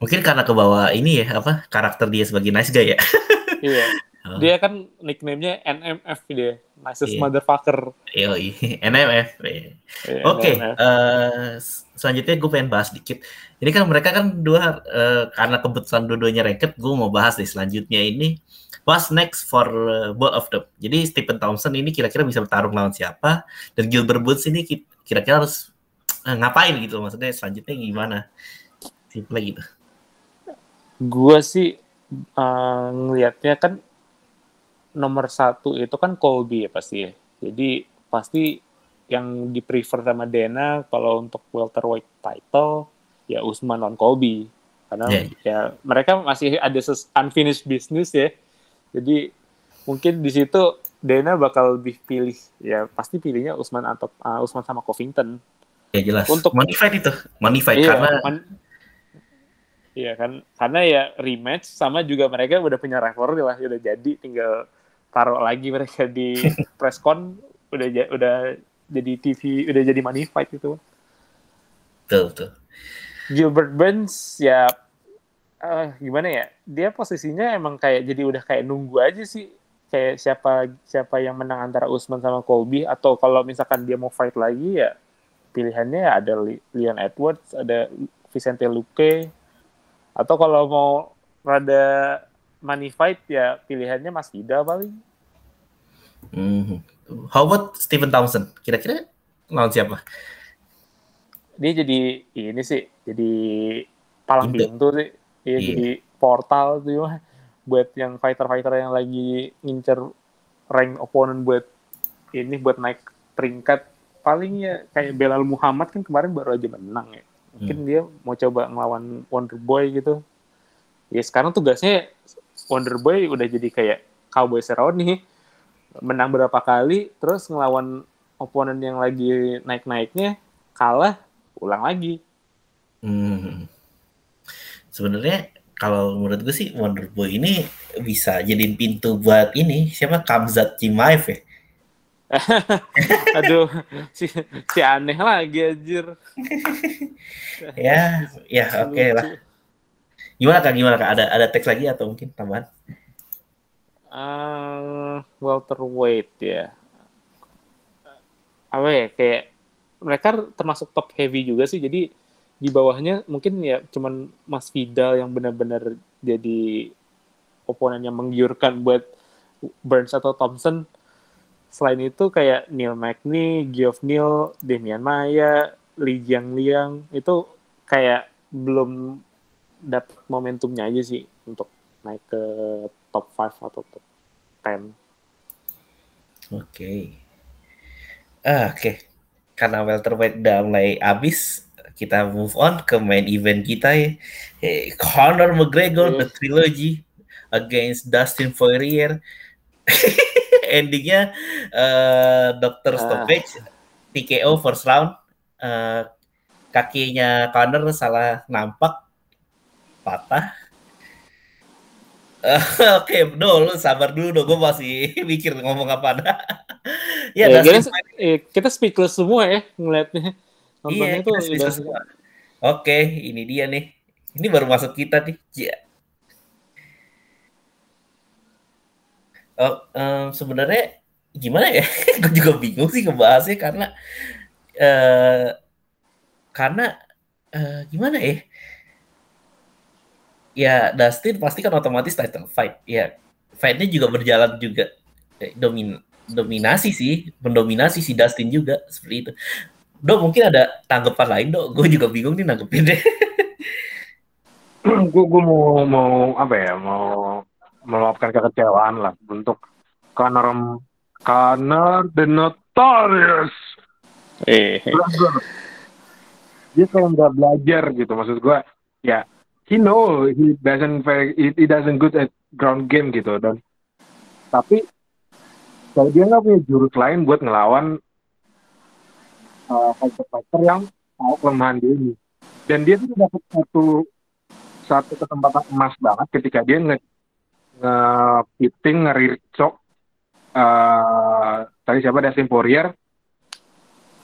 mungkin karena ke bawah ini ya apa karakter dia sebagai nice guy ya (laughs) iya (laughs) oh. dia kan nicknamenya NMF dia nicest yeah. motherfucker (laughs) iya NMF yeah. yeah, oke okay, uh, selanjutnya gue pengen bahas dikit ini kan mereka kan dua uh, karena kebetulan dua-duanya ranked, gue mau bahas di selanjutnya ini what's next for uh, both of them. Jadi Stephen Thompson ini kira-kira bisa bertarung lawan siapa dan Gilbert Burns ini kira-kira harus uh, ngapain gitu maksudnya selanjutnya gimana? Simple gitu. Gue sih uh, ngelihatnya kan nomor satu itu kan Colby ya pasti ya. Jadi pasti yang di prefer sama Dana kalau untuk welterweight title ya Usman lawan Kobe karena yeah. ya mereka masih ada unfinished business ya jadi mungkin di situ Dana bakal lebih pilih ya pasti pilihnya Usman atau uh, Usman sama Covington ya jelas. Untuk fight itu. Fight iya, karena man, iya kan. Karena ya rematch sama juga mereka udah punya rivalry lah. Udah jadi tinggal taruh lagi mereka di (laughs) presscon udah udah jadi TV udah jadi money fight itu betul betul. Gilbert Burns ya uh, gimana ya? Dia posisinya emang kayak jadi udah kayak nunggu aja sih. Kayak siapa siapa yang menang antara Usman sama Colby atau kalau misalkan dia mau fight lagi ya pilihannya ya ada Leon Edwards ada Vicente Luque atau kalau mau rada money fight ya pilihannya Mas Ida paling. Hmm. How about Stephen Thompson? Kira-kira lawan siapa? dia jadi ini sih jadi palang pintu sih iya, iya. jadi portal tuh ya buat yang fighter-fighter yang lagi ngincer rank opponent buat ini buat naik peringkat paling ya kayak Belal Muhammad kan kemarin baru aja menang ya. Mungkin Hmm. dia mau coba ngelawan Wonder Boy gitu. Ya sekarang tugasnya Wonder Boy udah jadi kayak Cowboy Cerrone menang berapa kali terus ngelawan oponen yang lagi naik-naiknya kalah ulang lagi. Hmm. Sebenarnya kalau menurut gue sih Wonder Boy ini bisa jadiin pintu buat ini siapa Kamzat Chimaev ya. (laughs) Aduh, si, si aneh lagi anjir. (laughs) Ya, ya oke lah. Gimana kak? Gimana kak? Ada ada teks lagi atau mungkin tambahan? Eh, welterweight ya. Apa ya kayak mereka termasuk top heavy juga sih. Jadi di bawahnya mungkin ya cuman Mas Vidal yang benar-benar jadi oponen yang menggiurkan buat Burns atau Thompson. Selain itu kayak Neil Magny, Geoff Neal, Damian Maya, Li Jiangliang itu kayak belum dapat momentumnya aja sih untuk naik ke top 5 atau top 10. Oke. Ah, oke. Karena welterweight udah mulai habis, kita move on ke main event kita ya. Eh, Conor McGregor the Yes. trilogy against Dustin Poirier. (laughs) Endingnya eh Dr. Ah. Stoppage TKO first round. Eh, kakinya Conor salah nampak patah. Eh, (laughs) Oke, no, lu sabar dulu dong. Gue masih (laughs) mikir ngomong apa ada. (laughs) ya, Ya, kita, eh, kita speechless semua ya ngeliatnya. Nontonnya Iya, tuh kita udah semua. Oke, ini dia nih. Ini baru masuk kita nih. Ya. Oh, em, sebenarnya gimana ya? (laughs) Gue juga bingung sih ngebahasnya karena eh karena eh, gimana ya? Ya Dustin pasti kan otomatis title fight. Ya fightnya juga berjalan juga Eh, domin dominasi sih, mendominasi si Dustin juga seperti itu. Dok mungkin ada tanggapan lain dok. Gue juga bingung nih nanggepinnya. (laughs) gue gue mau mau apa ya mau meluapkan kekecewaan lah untuk Conor Conor the Notorious eh. Dia kayak nggak belajar gitu maksud gue ya he know he doesn't very he, he doesn't good at ground game gitu dan tapi kalau dia nggak punya jurus lain buat ngelawan uh, fighter-fighter yang tahu kelemahan dia ini. Dan dia tuh dapat satu satu kesempatan emas banget ketika dia nge nge pitting nge uh, tadi siapa Dustin Poirier.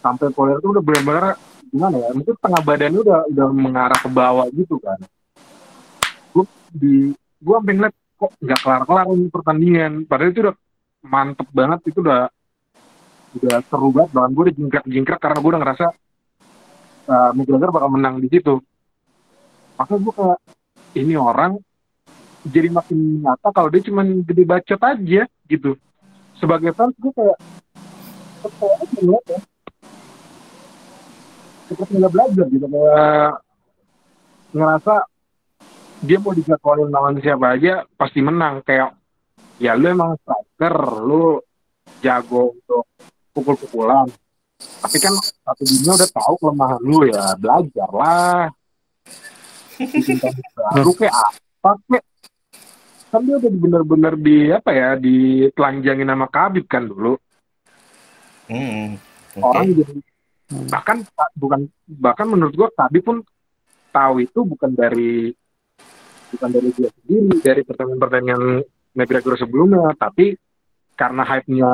Sampai Poirier tuh udah benar-benar gimana ya mungkin tengah badannya udah udah mengarah ke bawah gitu kan. Gue di gue sampai ngeliat kok nggak kelar-kelar ini pertandingan. Padahal itu udah mantep banget itu udah udah seru banget. Bahkan gue udah jingkrak-jingkrak karena gue udah ngerasa uh, McGregor bakal menang di situ. Makanya gue kayak ini orang jadi makin nyata kalau dia cuma gede bacot aja gitu. Sebagai fans gue kayak ya seperti nggak belajar gitu kayak ngerasa dia mau dijadwalin lawan siapa aja pasti menang. Kayak ya lu emang striker lu jago untuk pukul-pukulan. Tapi kan satu dunia udah tahu kelemahan lu ya belajar lah bikin kayak apa kayak kan dia udah bener-bener di apa ya ditelanjangin sama Kabib kan dulu Hmm, oke. orang jadi bahkan bukan bahkan menurut gua Kabib pun tahu itu bukan dari bukan dari dia sendiri dari pertandingan-pertandingan McGregor sebelumnya tapi karena hype-nya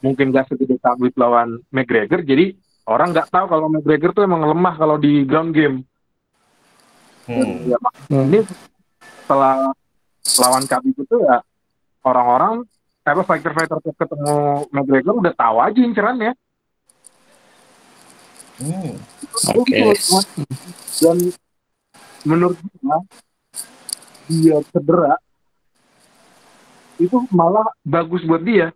mungkin gak segede Kabib lawan McGregor jadi orang nggak tahu kalau McGregor tuh emang lemah kalau di ground game Dan Hmm. ya, ini setelah lawan Khabib itu ya orang-orang apa fighter-fighter ketemu McGregor udah tahu aja incerannya. Hmm. Oke. Dan menurut gua dia cedera itu malah bagus buat dia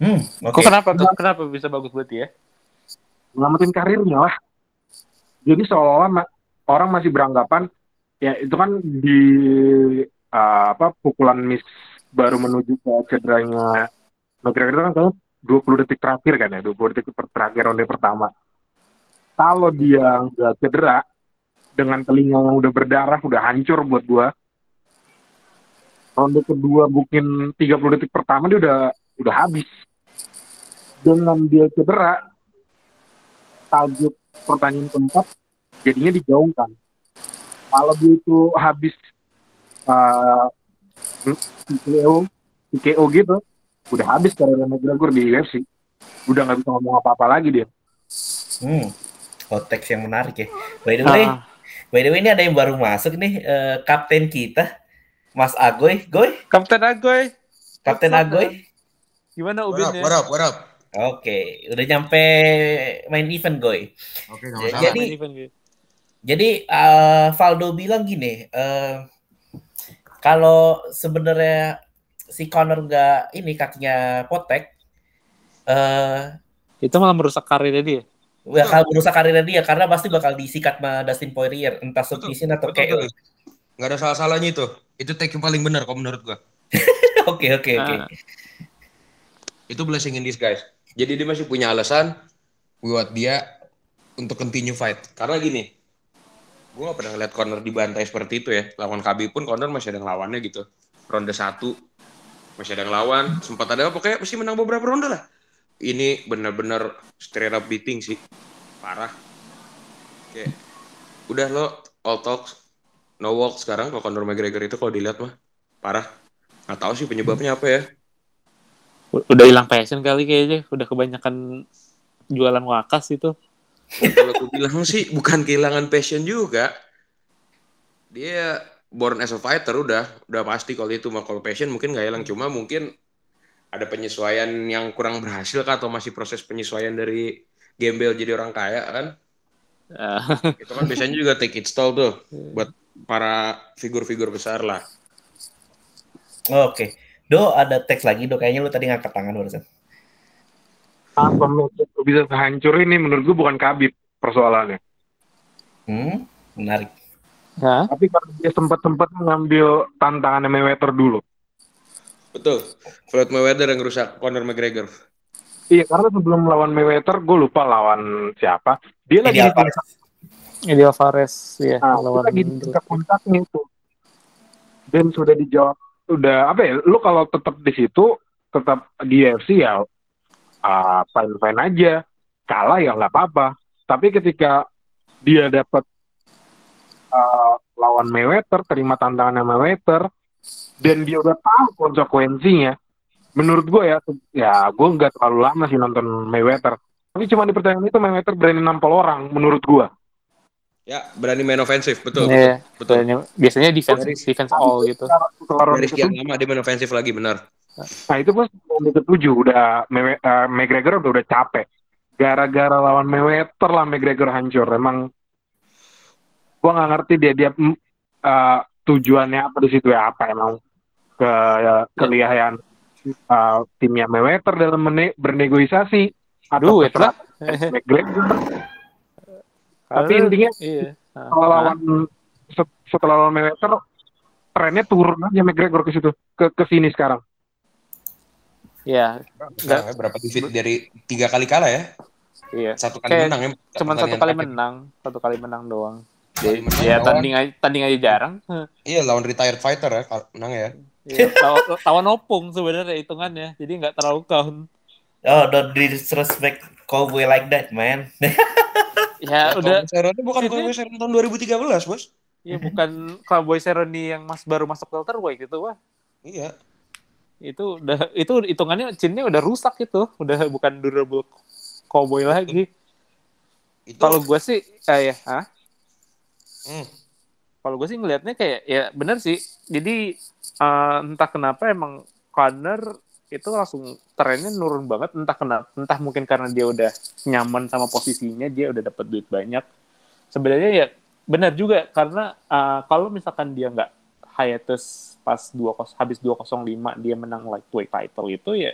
Hmm, oke. Kok kenapa tuh? Kenapa bisa bagus buat dia? ngamatin karirnya lah. Jadi seolah-olah ma- orang masih beranggapan ya itu kan di uh, apa pukulan miss baru menuju ke cederanya McGregor itu kan kayaknya 20 detik terakhir kan ya, 20 detik terakhir ronde pertama. Kalau dia nggak cedera, dengan telinga yang udah berdarah, udah hancur buat gua. Ronde kedua mungkin 30 detik pertama dia udah udah habis. Dengan dia cedera, tajuk pertanyaan keempat jadinya digaungkan. Kalau dia itu habis uh, TKO, TKO gitu, udah habis karir McGregor di UFC. Udah nggak bisa ngomong apa-apa lagi dia. Hmm, konteks yang menarik ya. By the way, ah. by the way ini ada yang baru masuk nih, uh, kapten kita, Mas Agoy. Goy? Kapten Agoy. Kapten Agoy. Gimana Ubin ya? What up, what up? Oke, okay. udah nyampe main event Goy. Oke, okay, Jadi, event, jadi uh, Valdo bilang gini, uh, kalau sebenarnya si Connor nggak ini kakinya potek, uh, itu malah merusak karirnya dia. Bakal merusak karirnya dia karena pasti bakal disikat sama Dustin Poirier entah submission atau KO. Nggak ada salah-salahnya itu. Itu take yang paling benar kalau menurut gua. (laughs) Oke oke oke. Ah. Itu blessing in disguise. Jadi dia masih punya alasan buat dia untuk continue fight. Karena gini, gue gak pernah lihat corner dibantai seperti itu ya. Lawan KB pun corner masih ada ngelawannya gitu. Ronde satu masih ada ngelawan, sempat ada pokoknya mesti menang beberapa ronde lah. Ini benar-benar straight up beating sih. Parah. Oke. Udah lo all talks no walk sekarang kalau Conor McGregor itu kalau dilihat mah parah. Nggak tahu sih penyebabnya apa ya. Udah hilang passion kali kayaknya, udah kebanyakan jualan wakas itu. Kalau aku bilang sih bukan kehilangan passion juga. Dia born as a fighter udah udah pasti kalau itu mau kalau passion mungkin nggak hilang cuma mungkin ada penyesuaian yang kurang berhasil kah atau masih proses penyesuaian dari gembel jadi orang kaya kan uh. itu kan biasanya juga take it stall tuh buat para figur-figur besar lah oke okay. do ada teks lagi do kayaknya lu tadi ngangkat tangan barusan apa bisa hancur ini menurut gua bukan kabit persoalannya hmm menarik Hah? Tapi kalau dia sempat-sempat ngambil tantangan Mayweather dulu. Betul. Floyd Mayweather yang rusak Conor McGregor. Iya, karena sebelum lawan Mayweather, gue lupa lawan siapa. Dia lagi di Alvarez. Eddie Alvarez, ya. Nah, lawan lagi di puncaknya itu. Dan sudah dijawab, udah apa ya? Lu kalau tetap di situ, tetap di UFC ya, uh, fine fine aja. Kalah ya nggak apa-apa. Tapi ketika dia dapat uh, lawan Mayweather, terima tantangan Mayweather, dan dia udah tahu konsekuensinya. Menurut gue ya, ya gue nggak terlalu lama sih nonton Mayweather. Tapi cuma di pertandingan itu Mayweather berani nampol orang, menurut gue. Ya, berani main ofensif, betul. Yeah, betul. betul. Biasanya defense, Dari, defense all gitu. Dari sekian lama dia main ofensif lagi, benar. Nah itu pas ronde ketujuh udah uh, McGregor udah udah capek. Gara-gara lawan Mayweather lah McGregor hancur. Emang gue nggak ngerti dia dia uh, tujuannya apa di situ ya apa emang ke ya, kelihayan uh, timnya Mayweather dalam bernegosiasi atau Duit lah. McGregor. Tapi intinya iya. setelah lawan setelah lawan Mayweather trennya turun aja McGregor ke situ ke ke sini sekarang. Ya. Enggak berapa defeat dari tiga kali kalah ya? Iya. Satu kali Kayak menang ya. Cuma satu kali menang, satu kali menang doang. Jadi, ya tanding aja, tanding aja jarang. (laughs) Iya lawan retired fighter ya, menang ya. Iya, lawan opung sebenarnya hitungannya, jadi nggak terlalu count. Oh, don't disrespect cowboy like that, man. (laughs) ya, ya udah. Cerrone bukan cowboy Cerrone tahun 2013, bos. Iya, bukan cowboy Cerrone yang mas baru masuk welterweight gitu, wah. Iya. Itu udah itu hitungannya chinnya udah rusak itu, udah bukan durable cowboy lagi. Kalau gue sih kayak, ah Hmm. Kalau gue sih ngelihatnya kayak ya bener sih. Jadi uh, entah kenapa emang Connor itu langsung trennya nurun banget. Entah kenapa, entah mungkin karena dia udah nyaman sama posisinya, dia udah dapat duit banyak. Sebenarnya ya benar juga karena uh, kalau misalkan dia nggak hiatus pas dua habis 205 dia menang lightweight title itu ya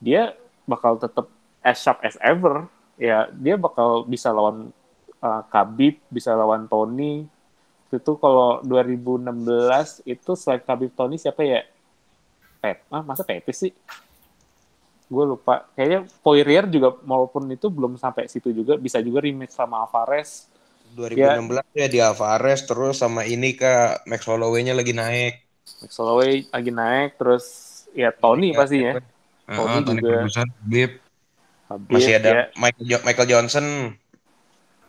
dia bakal tetap as sharp as ever. Ya dia bakal bisa lawan uh, Khabib bisa lawan Tony. Itu kalau 2016 itu selain Khabib Tony siapa ya? Pet ah masa Petis sih? Gue lupa. Kayaknya Poirier juga maupun itu belum sampai situ juga bisa juga rematch sama Alvarez 2016 ya, di Alvarez terus sama ini ke Max Holloway-nya lagi naik. Max Holloway lagi naik terus ya Tony Iya, pastinya Heeh, Tony Tony juga. Ferguson, Habib. Habib, Masih ada ya. Michael, Jo- Michael Johnson.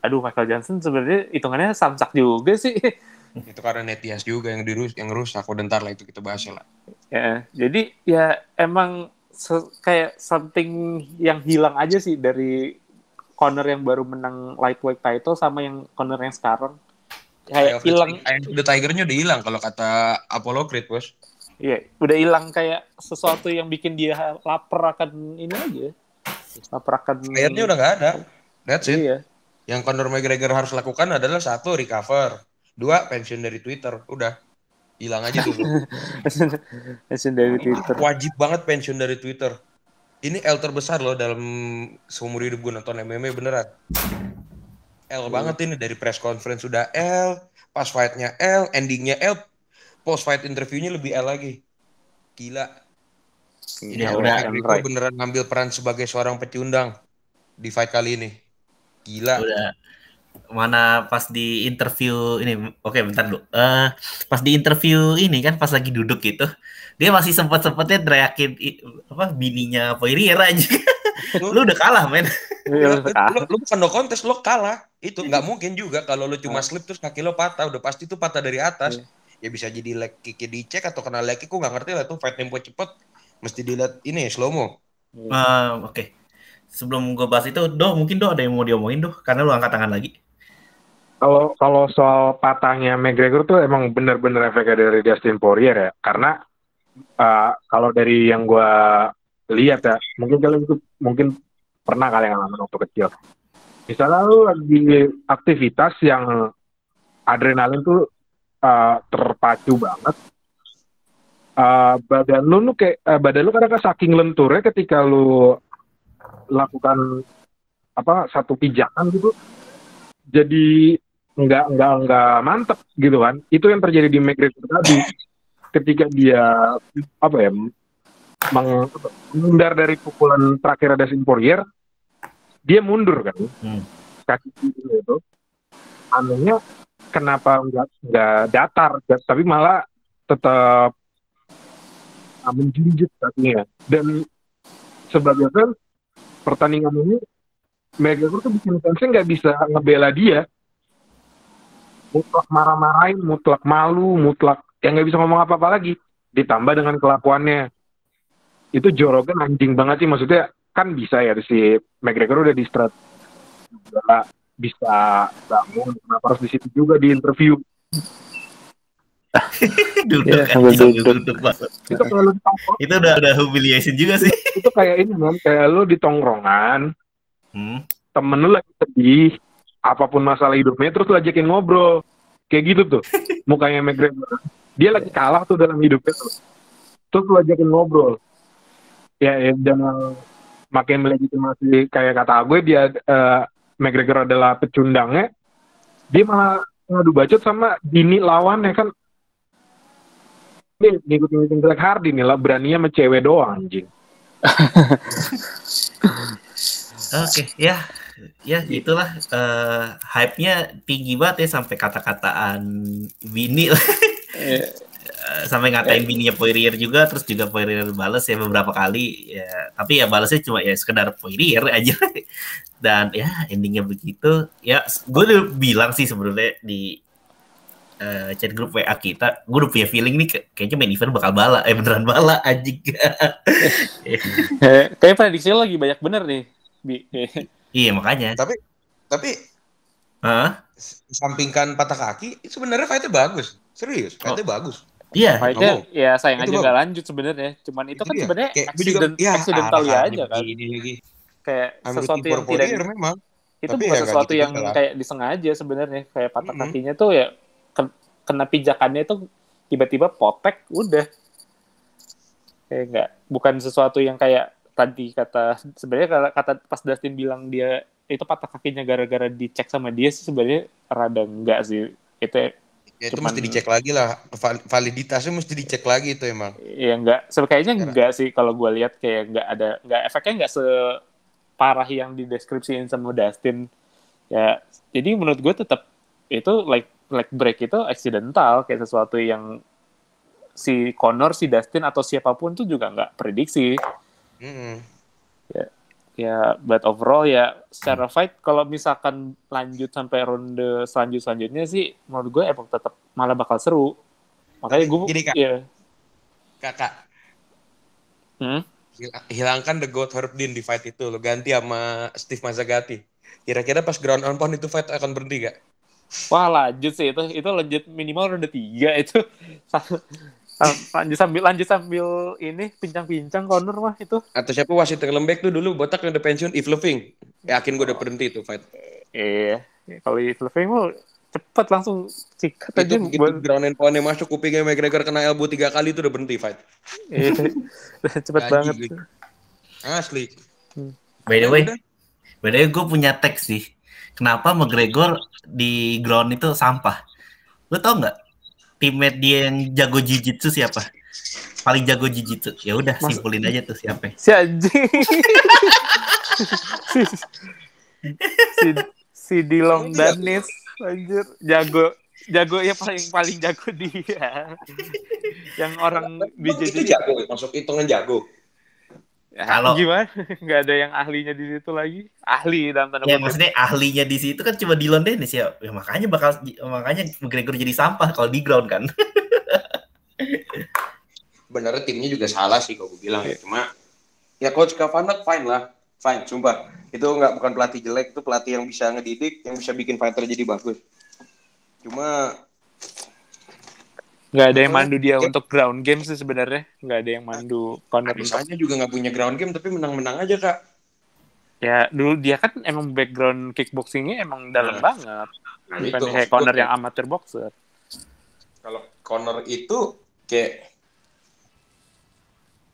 aduh Michael Johnson sebenarnya hitungannya samsak juga sih (laughs) Itu karena Netias juga yang dirus yang rusak. Udah ntar lah itu kita bahas lah. ya jadi ya emang kayak something yang hilang aja sih dari corner yang baru menang lightweight title sama yang corner yang sekarang kayak hilang the Tiger-nya udah hilang kalau kata Apollo Creed, Bos. Iya, udah hilang kayak sesuatu yang bikin dia lapar akan ini aja. Lapar akan Akhirnya udah nggak ada. That's it. Iya. Yang Conor McGregor harus lakukan adalah satu recover, dua pensiun dari Twitter, udah hilang aja dulu. (laughs) Mention dari Twitter. Wajib banget pensiun dari Twitter. Ini L terbesar loh dalam seumur hidup gue nonton MMA beneran. L banget ini dari press conference sudah L, pas fight-nya L, endingnya L, post fight interviewnya lebih L lagi. Gila. Ini Ya, udah, right. beneran ngambil peran sebagai seorang pecundang di fight kali ini. Gila. udah mana pas di interview ini oke bentar dulu. Eh pas di interview ini kan pas lagi duduk gitu dia masih sempat sempatnya teriakin apa bininya Poirier aja (laughs) lu udah kalah men. Iya, Lu, lu, lu bukan no contest, lo kalah. Itu nggak mungkin juga kalau lu cuma slip terus kaki lo patah, udah pasti itu patah dari atas. Ya bisa jadi leg kick dicek atau kena leg kick, nggak ngerti lah tuh. Fight tempo cepet. Mesti dilihat ini slow mo. Eh, oke. Sebelum gue bahas itu doh mungkin doh ada yang mau diomongin doh? Karena lu angkat tangan lagi Kalau kalau soal patahnya McGregor tuh emang bener-bener efeknya dari Dustin Poirier ya. Karena uh, kalau dari yang gua lihat ya, mungkin kalian itu mungkin pernah kalian ngalamin waktu kecil. Misalnya lu lagi aktivitas yang adrenalin tuh uh, terpacu banget. Uh, badan lu lu kayak uh, badan lu kadang saking lenturnya ketika lu lakukan apa satu pijakan gitu jadi nggak nggak nggak mantep gitu kan. Itu yang terjadi di McGregor tadi. Ketika dia apa ya meng- menghindar dari pukulan terakhir ada Poirier dia mundur kan. Hmm. kaki kiri itu. Anehnya kenapa nggak nggak datar tapi malah tetap ah, menjunjut kakinya. Dan sebagai fans pertandingan ini McGregor tuh bikin fansnya nggak bisa ngebela dia mutlak marah-marahin, mutlak malu, mutlak yang nggak bisa ngomong apa-apa lagi. Ditambah dengan kelakuannya. Itu Jorogen anjing banget sih. Maksudnya kan bisa ya si McGregor udah di strat juga bisa bangun. Kenapa harus di situ juga di interview? (laughs) duduk Iya, kan duduk. duduk. Itu tongkrong- itu udah udah humiliation juga sih itu kayak ini kan, kayak lu di tongkrongan, hmm. temen lu lagi sedih, apa pun masalah hidupnya, terus lu ajakin ngobrol. Kayak gitu tuh, (laughs) mukanya McGregor. Dia lagi kalah tuh dalam hidupnya tuh. Terus lu ajakin ngobrol. Ya, ya jangan makin melegitimasi kayak kata gue, dia eh, McGregor adalah pecundangnya. Dia malah ngadu bacot sama Dini lawannya kan. Ini ngikutin Greg Hardy nih lah, beraninya sama cewek doang anjing. (laughs) Oke, ya, ya itulah eh, hype-nya tinggi banget ya sampai kata-kataan bini lah. Iya. Eh, sampai ngatain bininya Poirier juga, terus juga Poirier balas ya beberapa kali, ya. Tapi ya balasnya cuma ya sekedar Poirier aja. (laughs) Dan ya endingnya begitu. Ya, gue udah bilang sih sebenarnya di eh, chat grup WA kita, gue udah punya feeling nih kayak- kayaknya main event bakal bala, eh beneran bala anjing. (laughs) Kayak prediksi lagi banyak bener nih. Bi. (laughs) iya makanya. Tapi tapi Hah? sampingkan patah kaki, itu sebenarnya fightnya bagus. Serius, fightnya bagus. Iya, Fightnya ngomong. ya sayang Itu aja nggak lanjut sebenarnya. Cuman itu, kan dia. sebenarnya accident, ya, accidental ah, aja kan. Ini lagi. Kayak I'm sesuatu yang tidak memang. itu Tapi bukan ya sesuatu gitu yang kayak disengaja sebenarnya kayak patah Mm-mm. kakinya tuh ya ken- kena pijakannya tuh tiba-tiba potek udah kayak nggak bukan sesuatu yang kayak tadi kata sebenarnya kata pas Dustin bilang dia itu patah kakinya gara-gara dicek sama dia sih sebenarnya rada enggak sih itu Ya, itu Cuman- mesti dicek lagi lah. Val- Validitasnya mesti dicek lagi itu emang. Ya enggak, kayaknya Sekarang. enggak sih kalau gue lihat kayak enggak ada enggak efeknya enggak separah yang dideskripsiin sama Dustin. Ya, jadi menurut gue tetap itu like like break itu accidental kayak sesuatu yang si Connor, si Dustin atau siapa pun tuh juga nggak prediksi. Mm-mm. Ya, but overall ya secara fight kalau misalkan lanjut sampai ronde selanjut selanjutnya sih menurut gue emang tetap malah bakal seru. Makanya gue Gini, Kak. ya, Kakak, hmm? hil- hilangkan the goat Herb Dean di fight itu. Lo ganti sama Steve Mazzagatti. Kira-kira pas ground and pound itu fight akan berhenti gak? Wah lanjut sih itu itu lanjut minimal ronde tiga itu (laughs) lanjut sambil lanjut sambil ini pincang-pincang corner mah itu Atau siapa wasit yang lembek tuh dulu botak yang udah pensiun, Yves Leving. Yakin gue udah berhenti itu fight. eh kalau itu Levine mah cepet langsung sikat aja Itu begitu buat ground and poundnya masuk kupingnya McGregor kena elbow tiga kali itu udah berhenti fight. (laughs) eh, cepet Gaji, banget Lik. Asli. By the Ya way, by the way gue punya teks sih. Kenapa McGregor di ground itu sampah? Lu tau nggak? Teammate dia yang jago jiu-jitsu siapa? Paling jago jiu-jitsu. Ya udah, simpulin aja tuh siapa. si anjing si, si, si Dilong Danis anjir jago jago ya paling paling jago dia yang orang Itu BJJ jago, masuk hitungan jago. Ya, Kalau- gimana? (laughs) Nggak ada yang ahlinya di situ lagi. Ahli dalam tanda Ya kutip. maksudnya ahlinya di situ kan cuma Dylan Dennis ya. ya makanya bakal makanya McGregor jadi sampah kalau di ground kan. (laughs) Benernya timnya juga salah sih kalau gue bilang ya. Cuma ya coach Kavanak fine lah. Fine, sumpah. Itu nggak bukan pelatih jelek, itu pelatih yang bisa ngedidik, yang bisa bikin fighter jadi bagus. Cuma Nggak ada yang mandu dia untuk ground game sih sebenarnya. Nggak ada yang mandu corner misalnya juga nggak punya ground game tapi menang-menang aja kak. ya dulu dia kan emang background kickboxingnya emang dalam Nah. banget. Nah, Bukan itu kayak corner yang amateur boxer. Kalau corner itu kayak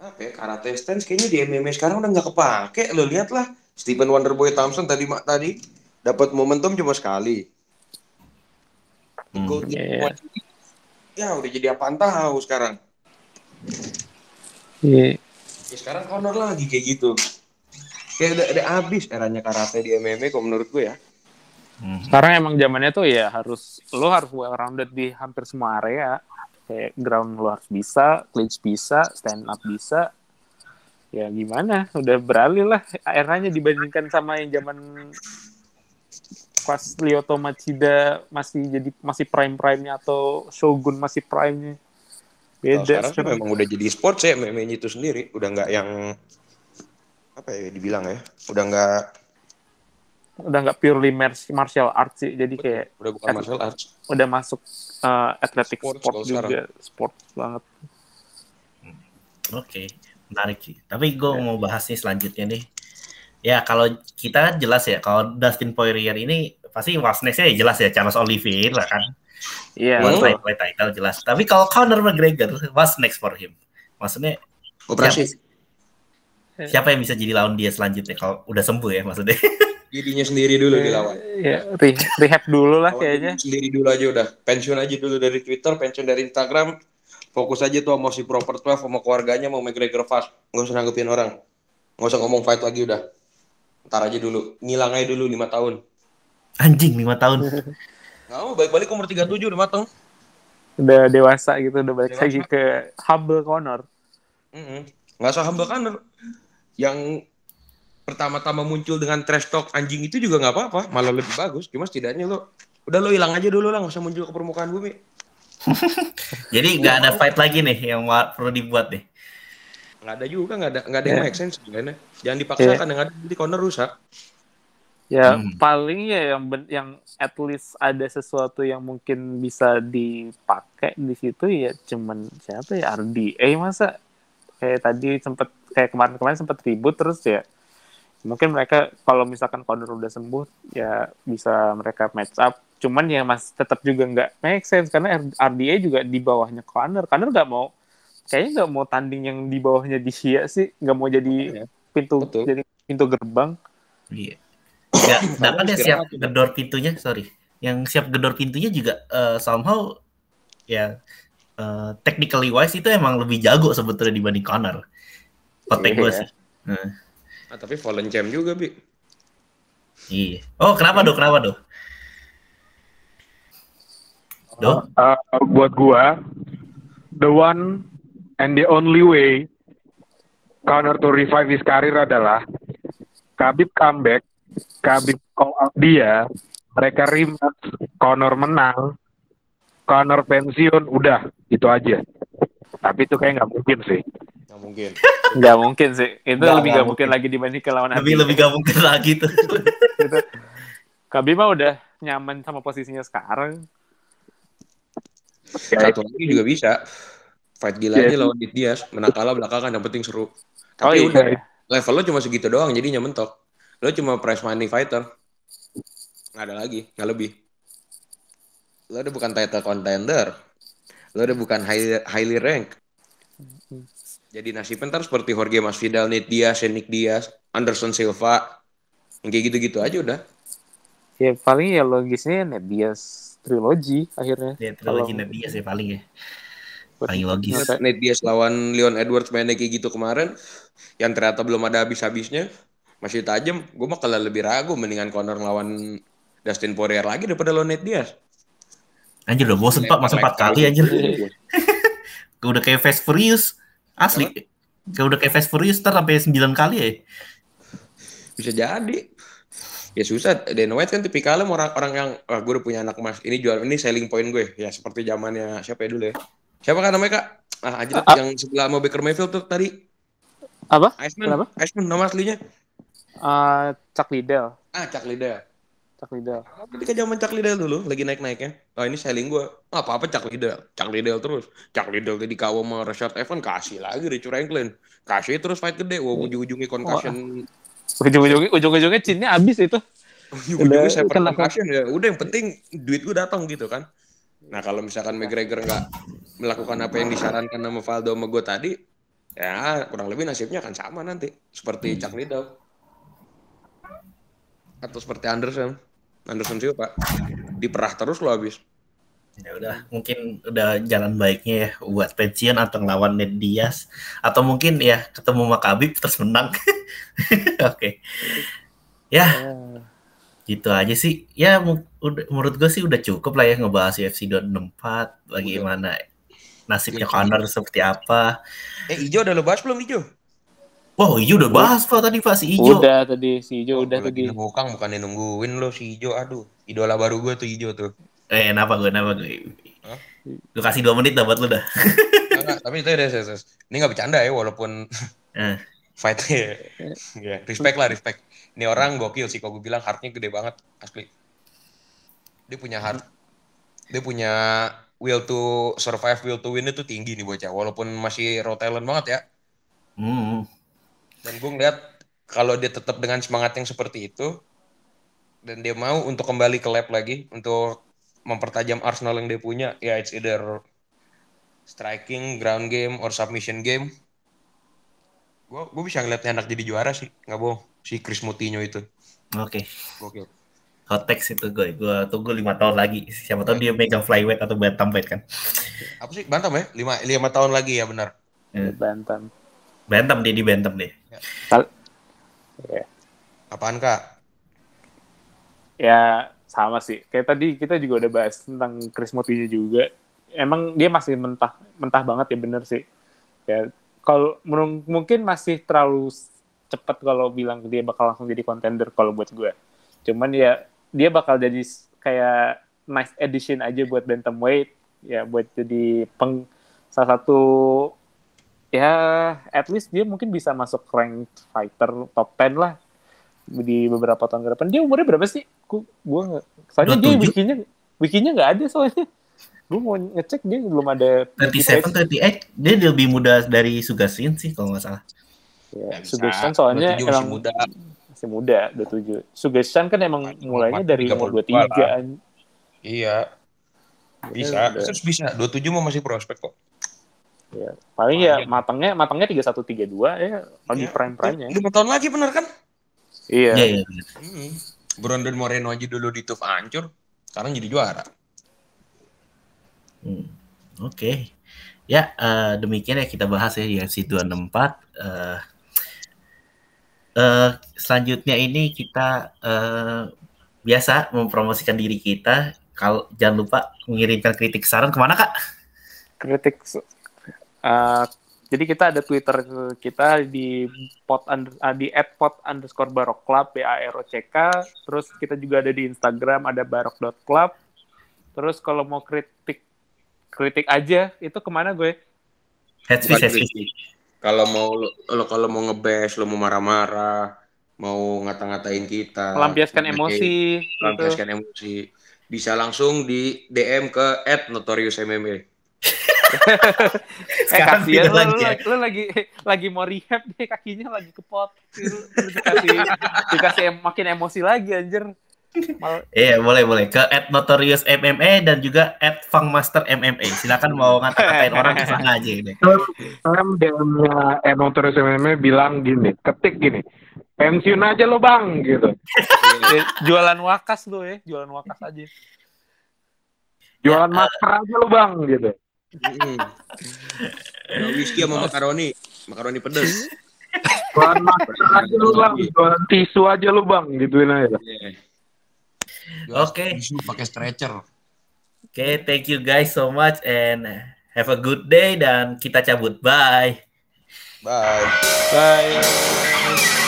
apa ya, karate stance kayaknya di MMA sekarang udah nggak kepake. Lo lihat lah Stephen Wonderboy Thompson tadi mak tadi dapat momentum cuma sekali. Hmm. Go-. Ya udah jadi apaan tahu sekarang. Iya. Ya sekarang corner lagi kayak gitu. Kayak udah, udah habis eranya karate di MMA kalau menurut gue ya. Hmm. Sekarang emang zamannya tuh ya harus lo harus well rounded di hampir semua area. Kayak ground lo harus bisa, clinch bisa, stand up bisa. Ya gimana? Udah beralih lah eranya dibandingkan sama yang zaman pas Lyoto Machida masih jadi masih prime prime-nya atau Shogun masih prime-nya. Kalau Beda sekarang sih sekarang. memang udah jadi sport ya MMA itu sendiri, udah nggak yang apa ya dibilang ya, udah nggak Udah nggak purely mar- martial arts sih. Jadi kayak udah bukan martial arts. udah masuk uh, athletic Sport sport, kalau juga. Sport banget. Oke, menarik sih. Tapi gue mau bahas nih selanjutnya nih. Ya kalau kita kan jelas ya, kalau Dustin Poirier ini pasti what's next-nya ya jelas ya Charles Oliveira kan. Iya, One betul. fight fight title jelas. Tapi kalau Conor McGregor, what's next for him? Maksudnya Operasi. siapa yang bisa jadi lawan dia selanjutnya kalau udah sembuh ya maksudnya? (laughs) Dirinya sendiri dulu dilawan. Ya, re- rehab dulu lah kayaknya. diri Sendiri dulu aja udah. Pensiun aja dulu dari Twitter, pensiun dari Instagram. Fokus aja tuh sama si Proper 12 sama keluarganya mau McGregor fast. Nggak usah nanggepin orang. Nggak usah ngomong fight lagi udah. Ntar aja dulu. Ngilang aja dulu 5 tahun. Anjing lima tahun. (laughs) Nggak mau balik-balik umur 37 udah mateng. Udah dewasa gitu, udah balik Dewasa. lagi ke humble corner. Mm-mm. Nggak usah humble Conor. Yang pertama-tama muncul dengan trash talk anjing itu juga nggak apa-apa. Malah lebih bagus. Cuma setidaknya lo udah lo hilang aja dulu lah. Nggak usah muncul ke permukaan bumi. (laughs) Jadi nggak ada fight lagi nih yang perlu dibuat nih. Nggak ada juga. Nggak ada, nggak ada yang Ya. make sense sebenarnya. Jangan dipaksakan. Yang ada nanti Conor rusak. Ya Hmm. paling ya yang ben- yang at least ada sesuatu yang mungkin bisa dipakai di situ ya cuman siapa ya RDA masa kayak tadi sempet kayak kemarin-kemarin sempet ribut terus ya mungkin mereka kalau misalkan Conor udah sembuh ya bisa mereka match up cuman ya mas tetap juga nggak make sense karena RDA juga di bawahnya Conor Conor nggak mau kayaknya nggak mau tanding yang di bawahnya di Shia sih nggak mau jadi Iya. pintu Betul. jadi pintu gerbang Iya. Ya, (laughs) sedangkan yang siap gedor pintunya, sorry. Yang siap gedor pintunya juga eh, somehow ya eh, technically wise itu emang lebih jago sebetulnya dibanding Connor. Kotek gue Iya. sih. Nah, Ah, tapi Fallen Champ juga, Bi. iya. Oh kenapa dong? Kenapa dong? Dong? Uh, buat gua, the one and the only way Conor to revive his career adalah Khabib comeback, Khabib call out dia, mereka rematch, Conor menang, Conor pensiun, udah itu aja. Tapi itu kayak nggak mungkin sih. Nggak mungkin. (laughs) Nggak mungkin sih. Itu Nggak, lebih nggak nggak mungkin lagi dibandingkan lawan Lebih lebih gak mungkin lagi tuh. Khabib mah udah nyaman sama posisinya sekarang. Ya, Satu lagi juga bisa. Fight gila Iya aja sih. lawan Nick Diaz. Menang kalah belakangan yang penting seru. Oh Tapi iya. udah, level lo cuma segitu doang jadinya mentok. Lo cuma prize money fighter. Nggak ada lagi, nggak lebih. Lo udah bukan title contender. Lo udah bukan highly, highly rank. Jadi nasibnya ntar seperti Jorge Masvidal, Nate Diaz, Nick Diaz, Anderson Silva. Yang kayak gitu-gitu aja udah. Ya paling ya logisnya Ned Diaz trilogy akhirnya. Ya, trilogi Kalau- Nadia sih paling ya. Paling logis. Nate Diaz lawan Leon Edwards mainnya kayak gitu kemarin. Yang ternyata belum ada habis-habisnya. Masih tajam. Gue mah kalah lebih ragu mendingan Conor lawan Dustin Poirier lagi daripada lawan Nate Diaz. Anjir udah bosen pak, masa empat kali anjir. (laughs) Udah kayak Fast Furious. Asli. Kayak udah kayak Fast Furious ntar sampai 9 kali ya. Bisa jadi. Ya susah. Dan White kan tipikalnya orang-orang yang wah gue udah punya anak emas. Ini jual ini selling point gue. Ya seperti zamannya siapa ya dulu ya? Siapa kan namanya kak? Ah aja Ah. yang sebelah mau Baker Mayfield tuh tadi. Apa? Iceman. Kenapa? Iceman nama aslinya. Eh, Chuck Liddell. Ah Chuck Liddell. Chuck Liddell. Ketika zaman Chuck Liddell dulu lagi naik-naiknya. Oh ini selling gue. Ah, apa-apa Chuck Liddell. Chuck Liddell terus. Chuck Liddell tadi kawo sama Rashad Evans kasih lagi Richard Franklin. Kasih terus fight gede. Wah ujung-ujungnya concussion. Ujung-ujungnya ujung-ujungnya cinnya habis itu. ujung-ujungnya Udah, saya kena- concussion ya. Udah yang penting duit gue datang gitu kan. Nah kalau misalkan McGregor nggak melakukan apa yang disarankan sama Valdo sama gue tadi, ya kurang lebih nasibnya akan sama nanti. Seperti Chuck Liddell. Atau seperti Anderson. Anderson sih pak. Diperah terus lo habis. Ya udah, mungkin udah jalan baiknya ya buat pensiun atau ngelawan Ned Diaz atau mungkin ya ketemu sama Khabib terus menang. (laughs) Oke. Ya, gitu aja sih. Ya udah, menurut gue sih udah cukup lah ya ngebahas UFC 264 bagaimana nasibnya Conor seperti apa. Eh Ijo udah lo bahas belum Ijo? Wow, Ijo udah bahas Pak tadi Pak si Ijo. Udah tadi si Ijo udah Gua lagi tadi. ngebukang bukannya nungguin lo si Ijo. Aduh, idola baru gue tuh Ijo tuh. Eh, kenapa gue, kenapa gue? Hah? Lu kasih dua menit dah buat lu dah. Enggak, tapi itu ya, Ses, Ses. ini nggak bercanda ya walaupun Eh. fightnya ya respect lah respect. Ini orang gokil sih kalau gue bilang heartnya gede banget asli. Dia punya heart, dia punya will to survive, will to win itu tinggi nih bocah. Walaupun masih raw talent banget ya. Hmm. Dan gue ngeliat kalau dia tetap dengan semangat yang seperti itu dan dia mau untuk kembali ke lab lagi untuk mempertajam arsenal yang dia punya, ya it's either striking, ground game, or submission game. Gue gue bisa ngeliatnya anak jadi juara sih, nggak bohong. Si Chris Moutinho itu, Oke. gokil. Hot text itu gue. Gue tunggu lima tahun lagi. Siapa tahu dia megang flyweight atau bantamweight kan. Apa sih bantam ya? Lima lima tahun lagi ya benar. Bantam. Bantam dia di bantam deh. Apaan kak? Ya sama sih. Kayak tadi kita juga udah bahas tentang Chris Moutinho juga. Emang dia masih mentah mentah banget ya bener sih. Ya kalau mungkin masih terlalu cepat kalau bilang dia bakal langsung jadi contender kalau buat gue. Cuman ya dia bakal jadi kayak nice addition aja buat bantamweight ya buat jadi peng salah satu ya at least dia mungkin bisa masuk ranked fighter top 10 lah di beberapa tahun ke depan. Dia umurnya berapa sih? Gue. Soalnya dia 27. wikinya wikinya nggak ada soalnya. Gue mau ngecek dia belum ada. 37, 38 dia lebih muda dari Sugasin sih kalau nggak salah. Ya, bisa. Sugeshan soalnya 27 masih emang muda. masih muda, 27. Sugeshan kan emang Masih mulainya dari umur 32 23 lah. an. Iya, bisa. Terus bisa. 27 mah masih prospek kok. Ya, paling Wah, ya matangnya matangnya 31 32 ya lagi Iya. prime prime-nya. Lima tahun lagi bener kan? Iya. Iya, iya. bener. Hmm. Brandon Moreno aja dulu di TUF hancur, sekarang jadi juara. Hmm. Oke. Ya, eh, demikian ya kita bahas ya UFC 264. Eh eh, selanjutnya ini kita eh, biasa mempromosikan diri kita. Kalau jangan lupa mengirimkan kritik saran ke mana kak? kritik uh, jadi kita ada Twitter kita di pot under, uh, di @pot underscore barok club b a r o c k terus kita juga ada di Instagram ada barok.club terus kalau mau kritik kritik aja itu ke mana gue Headspace, headspace. Kalau mau lo lo- kalau mau ngebes, lo mau marah-marah, mau ngata-ngatain kita, melampiaskan mau emosi nge- melampiaskan emosi, bisa langsung di DM ke @notorious_mma. (laughs) eh Sekarang kasihan tidak lu, lagi ya. lu, lagi lagi mau rehab deh kakinya lagi kepot lu, lu dikasih dikasih em- makin emosi lagi anjir Iya boleh boleh ke at notorious MMA dan juga at Fangmaster MMA. Silakan mau ngata-ngatain (laughs) orang di sana aja ini. Kan DM-nya Emong Terus MMA bilang gini, ketik gini, pensiun aja lo bang, gitu. eh, jualan wakas lu ya jualan wakas aja Jualan masker aja lo bang, gitu. Mm. Ya, whisky sama makaroni, makaroni pedes. Jualan masker aja lo bang, jualan tisu aja lo bang, gituin aja. Yeah. Oke. Tisu pakai stretcher. Oke, thank you guys so much and have a good day dan kita cabut. Bye. Bye. bye